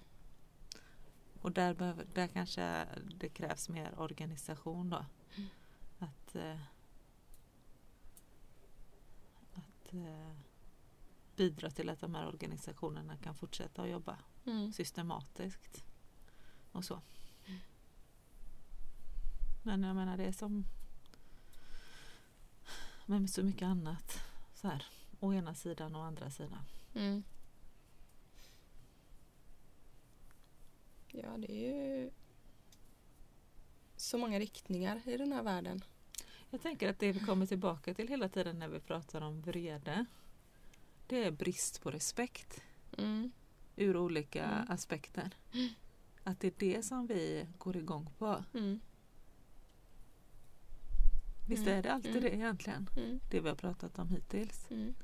Och där, behöver, där kanske det krävs mer organisation då. Mm. Att, eh, att eh, bidra till att de här organisationerna kan fortsätta att jobba mm. systematiskt. Och så. Mm. Men jag menar det är som med så mycket annat. Så här, å ena sidan och andra sidan. Mm. Ja, det är ju så många riktningar i den här världen. Jag tänker att det vi kommer tillbaka till hela tiden när vi pratar om vrede. Det är brist på respekt Mm. ur olika Mm. aspekter. Att det är det som vi går igång på. Mm. Visst Mm. är det alltid Mm. det egentligen? Mm. Det vi har pratat om hittills. Mm.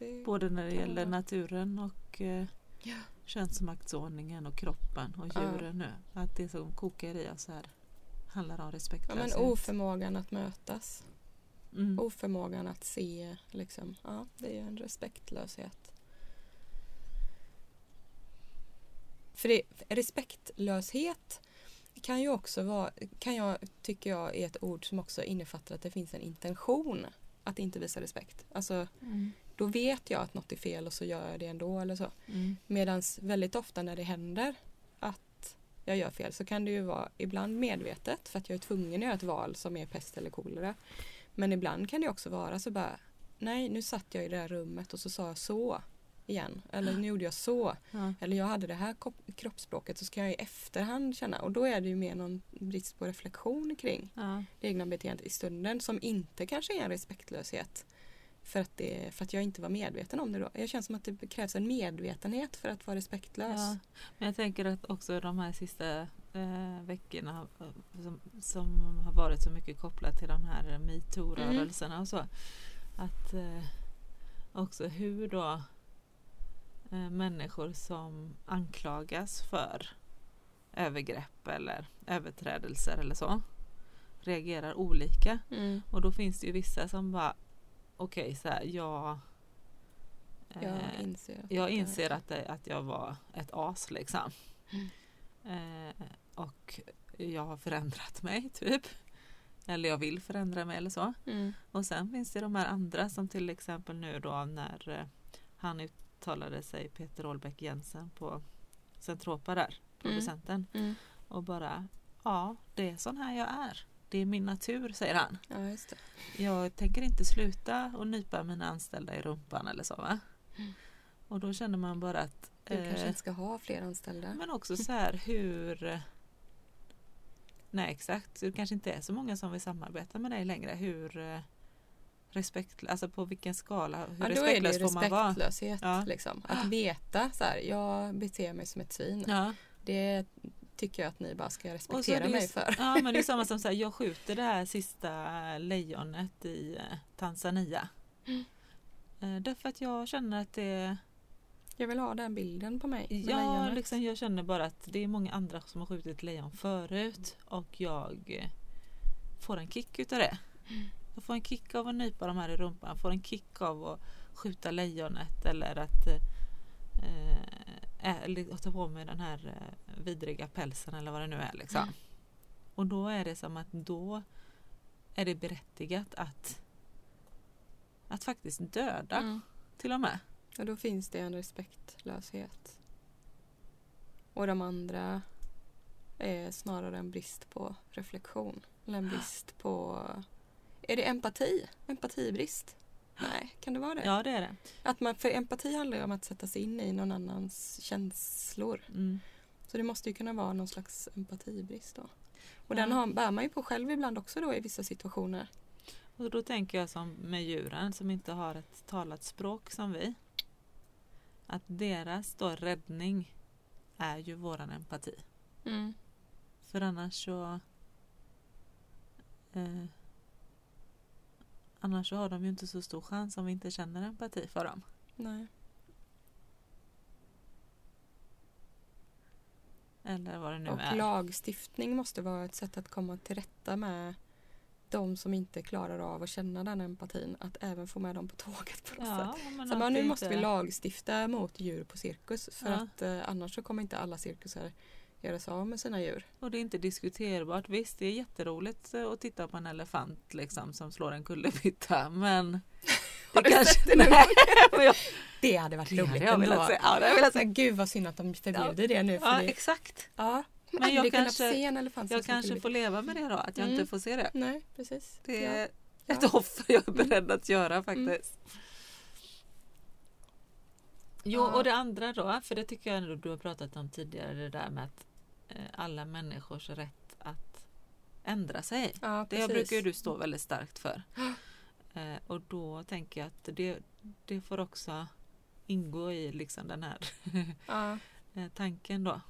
Det, Både när det gäller naturen och eh, Ja. könsmaktsordningen och kroppen och Ja. djuren nu. Att det som kokar i oss här handlar om ja, respektlöshet. men oförmågan att mötas. mm. Oförmågan att se, liksom. Ja, det är ju en respektlöshet. För det, respektlöshet kan ju också vara, kan jag, tycker jag är ett ord som också innefattar att det finns en intention att inte visa respekt. Alltså, Mm. Då vet jag att något är fel och så gör jag det ändå eller så. Mm. Medan väldigt ofta när det händer att jag gör fel så kan det ju vara ibland medvetet för att jag är tvungen att göra ett val som är pest eller kolera. Men ibland kan det också vara så bara nej nu satt jag i det här rummet och så sa jag så igen. Eller nu gjorde jag så. Ja. Eller jag hade det här kroppsspråket så ska jag i efterhand känna och då är det ju mer någon brist på reflektion kring Ja. det egna beteendet i stunden som inte kanske är en respektlöshet. För att, det, för att jag inte var medveten om det då. Jag känner som att det krävs en medvetenhet för att vara respektlös. Ja. Men jag tänker att också de här sista eh, veckorna eh, som, som har varit så mycket kopplat till de här metoo-rörelserna och så. Att eh, också hur då eh, människor som anklagas för övergrepp eller överträdelser eller så reagerar olika. Mm. Och då finns det ju vissa som bara okej så här, jag Jag eh, inser. att jag inser att, det, att jag var ett as liksom. Mm. Eh, och jag har förändrat mig typ. Eller jag vill förändra mig eller så. Mm. Och sen finns det de här andra som till exempel nu då när eh, han uttalade sig Peter Olbeck Jensen på Centropa där, producenten. Mm. Och bara ja, det är sån här jag är. Det är min natur säger han. Ja, just det. Jag tänker inte sluta och nypa mina anställda i rumpan eller så va. Mm. Och då känner man bara att Du kanske eh, inte ska ha fler anställda. Men också så här hur Nej exakt, det kanske inte är så många som vill samarbeta med dig längre. Hur eh, respekt, alltså på vilken skala, hur Ja, respektlös får man vara? respektlöshet. Ja. Liksom. Att veta så här, jag beter mig som ett svin. Ja. Det tycker jag att ni bara ska respektera mig just- för. ja men det är samma som så här, jag skjuter det här sista lejonet i eh, Tanzania. Mm. Eh, Därför att jag känner att det Jag vill ha den bilden på mig. Ja, liksom, jag känner bara att det är många andra som har skjutit lejon förut och jag eh, får en kick utav det. Jag får en kick av att nypa de här i rumpan, jag får en kick av att skjuta lejonet eller att eh, ä- eller att ta på mig den här eh, vidriga pälsen eller vad det nu är. Liksom. Mm. Och då är det som att då är det berättigat att att faktiskt döda Mm. till och med. Och då finns det en respektlöshet. Och de andra är snarare en brist på reflektion. Eller en brist på... Är det empati? Empatibrist? Nej, kan det vara det? Ja det är det. Att man, för empati handlar ju om att sätta sig in i någon annans känslor. Mm. Så det måste ju kunna vara någon slags empatibrist då. Och Ja. den har, bär man ju på själv ibland också då i vissa situationer. Och då tänker jag som med djuren som inte har ett talat språk som vi. Att deras då räddning är ju våran empati. Mm. För annars så eh, Annars så har de ju inte så stor chans om vi inte känner empati för dem. Nej. Eller vad det nu Och är. lagstiftning måste vara ett sätt att komma till rätta med de som inte klarar av att känna den empatin. Att även få med dem på tåget på något sätt. Ja, men Så bara, nu måste vi lagstifta mot djur på cirkus för Ja. att eh, annars så kommer inte alla cirkusar göra sig av med sina djur. Och det är inte diskuterbart. Visst, det är jätteroligt eh, att titta på en elefant liksom, som slår en kullerbytta. Men... Har du kanske- sett det någon gång? Det hade varit roligt hade jag ändå. velat se. Ja, det hade jag velat. Men gud vad synd att de förbjuder det nu. För Ja, det, exakt. ja. Men Men jag kanske- se en elefant Jag kanske får leva med det då, att jag Mm. inte får se det. Nej, precis. Det är Ja. ett Ja. offer jag är beredd att göra faktiskt. Jo, Ja. och det andra då, för det tycker jag ändå du har pratat om tidigare, det där med att alla människors rätt att ändra sig. Ja, Det brukar ju du stå väldigt starkt för. Eh, och då tänker jag att det, det får också ingå i liksom den här Ja, eh, tanken då.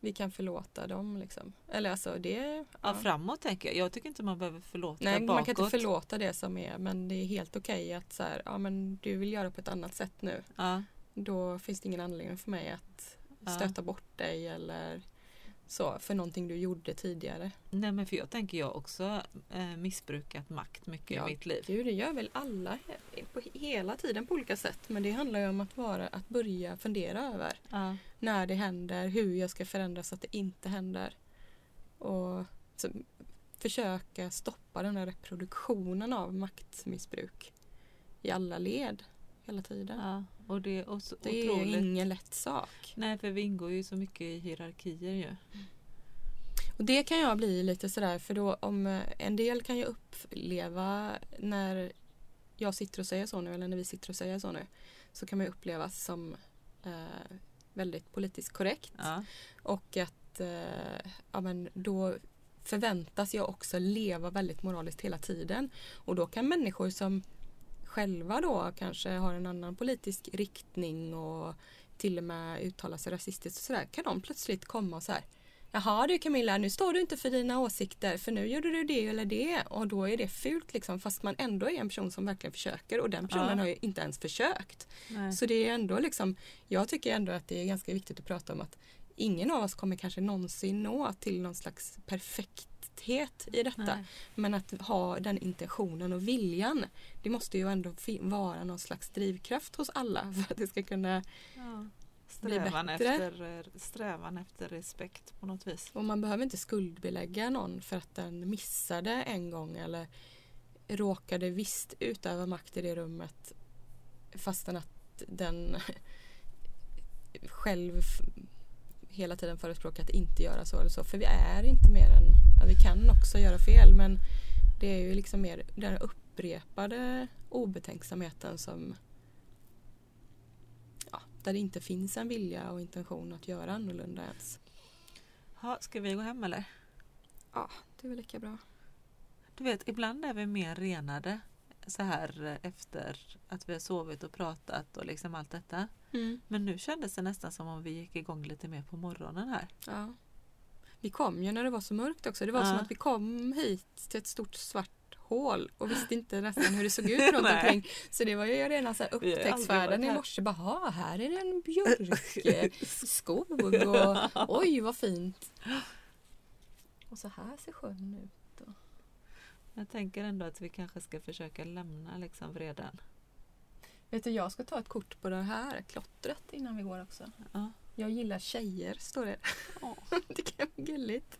vi kan förlåta dem liksom. Eller alltså det... Ja. Ja. framåt tänker jag. Jag tycker inte man behöver förlåta Nej, bakåt. man kan inte förlåta det som är men det är helt okej att så här, ja men du vill göra på ett annat sätt nu. Ja, Då finns det ingen anledning för mig att. Stöta bort dig eller så för någonting du gjorde tidigare. Nej men för jag tänker jag också eh, missbrukat makt mycket Ja, i mitt liv. Gud, det gör väl alla på hela tiden på olika sätt. Men det handlar ju om att vara, att börja fundera över Ja. när det händer, hur jag ska förändra så att det inte händer. Och så, försöka stoppa den här reproduktionen av maktmissbruk i alla led hela tiden. Ja. Och det är också Det är otroligt. ingen lätt sak. Nej för vi ingår ju så mycket i hierarkier ju. Och det kan jag bli lite sådär för då om eh, en del kan ju uppleva när jag sitter och säger så nu eller när vi sitter och säger så nu så kan man upplevas som eh, väldigt politiskt korrekt Ja. och att eh, ja, men då förväntas jag också leva väldigt moraliskt hela tiden och då kan människor som själva då kanske har en annan politisk riktning och till och med uttalar sig rasistiskt och sådär kan de plötsligt komma och så här Jaha du Camilla, nu står du inte för dina åsikter för nu gjorde du det eller det och då är det fult liksom fast man ändå är en person som verkligen försöker och den personen Ja. har ju inte ens försökt. Nej. Så det är ändå liksom, jag tycker ändå att det är ganska viktigt att prata om att ingen av oss kommer kanske någonsin nå till någon slags perfekthet i detta. Nej. Men att ha den intentionen och viljan, det måste ju ändå vara någon slags drivkraft hos alla för att det ska kunna Ja. Bli Strävan, bättre. efter, eh, strävan efter respekt på något vis. Och man behöver inte skuldbelägga någon för att den missade en gång eller råkade visst utöva makt i det rummet fastän att den själv hela tiden förespråkar att inte göra så eller så. För vi är inte mer än, ja, vi kan också göra fel men det är ju liksom mer den upprepade obetänksamheten som ja, där det inte finns en vilja och intention att göra annorlunda ens. Ha, ska vi gå hem eller? Ja, det är väl lika bra. Du vet, ibland är vi mer renade så här eh, efter att vi har sovit och pratat och liksom allt detta. Men nu kändes det nästan som om vi gick igång lite mer på morgonen här. Ja. Vi kom ju när det var så mörkt också. Det var Ja. som att vi kom hit till ett stort svart hål och visste inte nästan hur det såg ut runt omkring. Så det var ju så här aldrig upptäcktsfärden i morse. Bara, "Ha, här är det en björkskog och oj vad fint. Och så här ser sjön ut. Jag tänker ändå att vi kanske ska försöka lämna liksom vreden. Vet du, jag ska ta ett kort på det här klottret innan vi går också. Ja. Jag gillar tjejer, står det. Ja. det kan vara gulligt.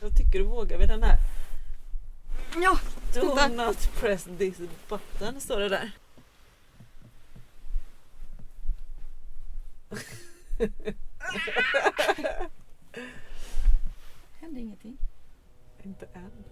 Jag tycker du vågar vi den här. Ja, Do Titta. not press this button står det där. hände ingenting. Inte än.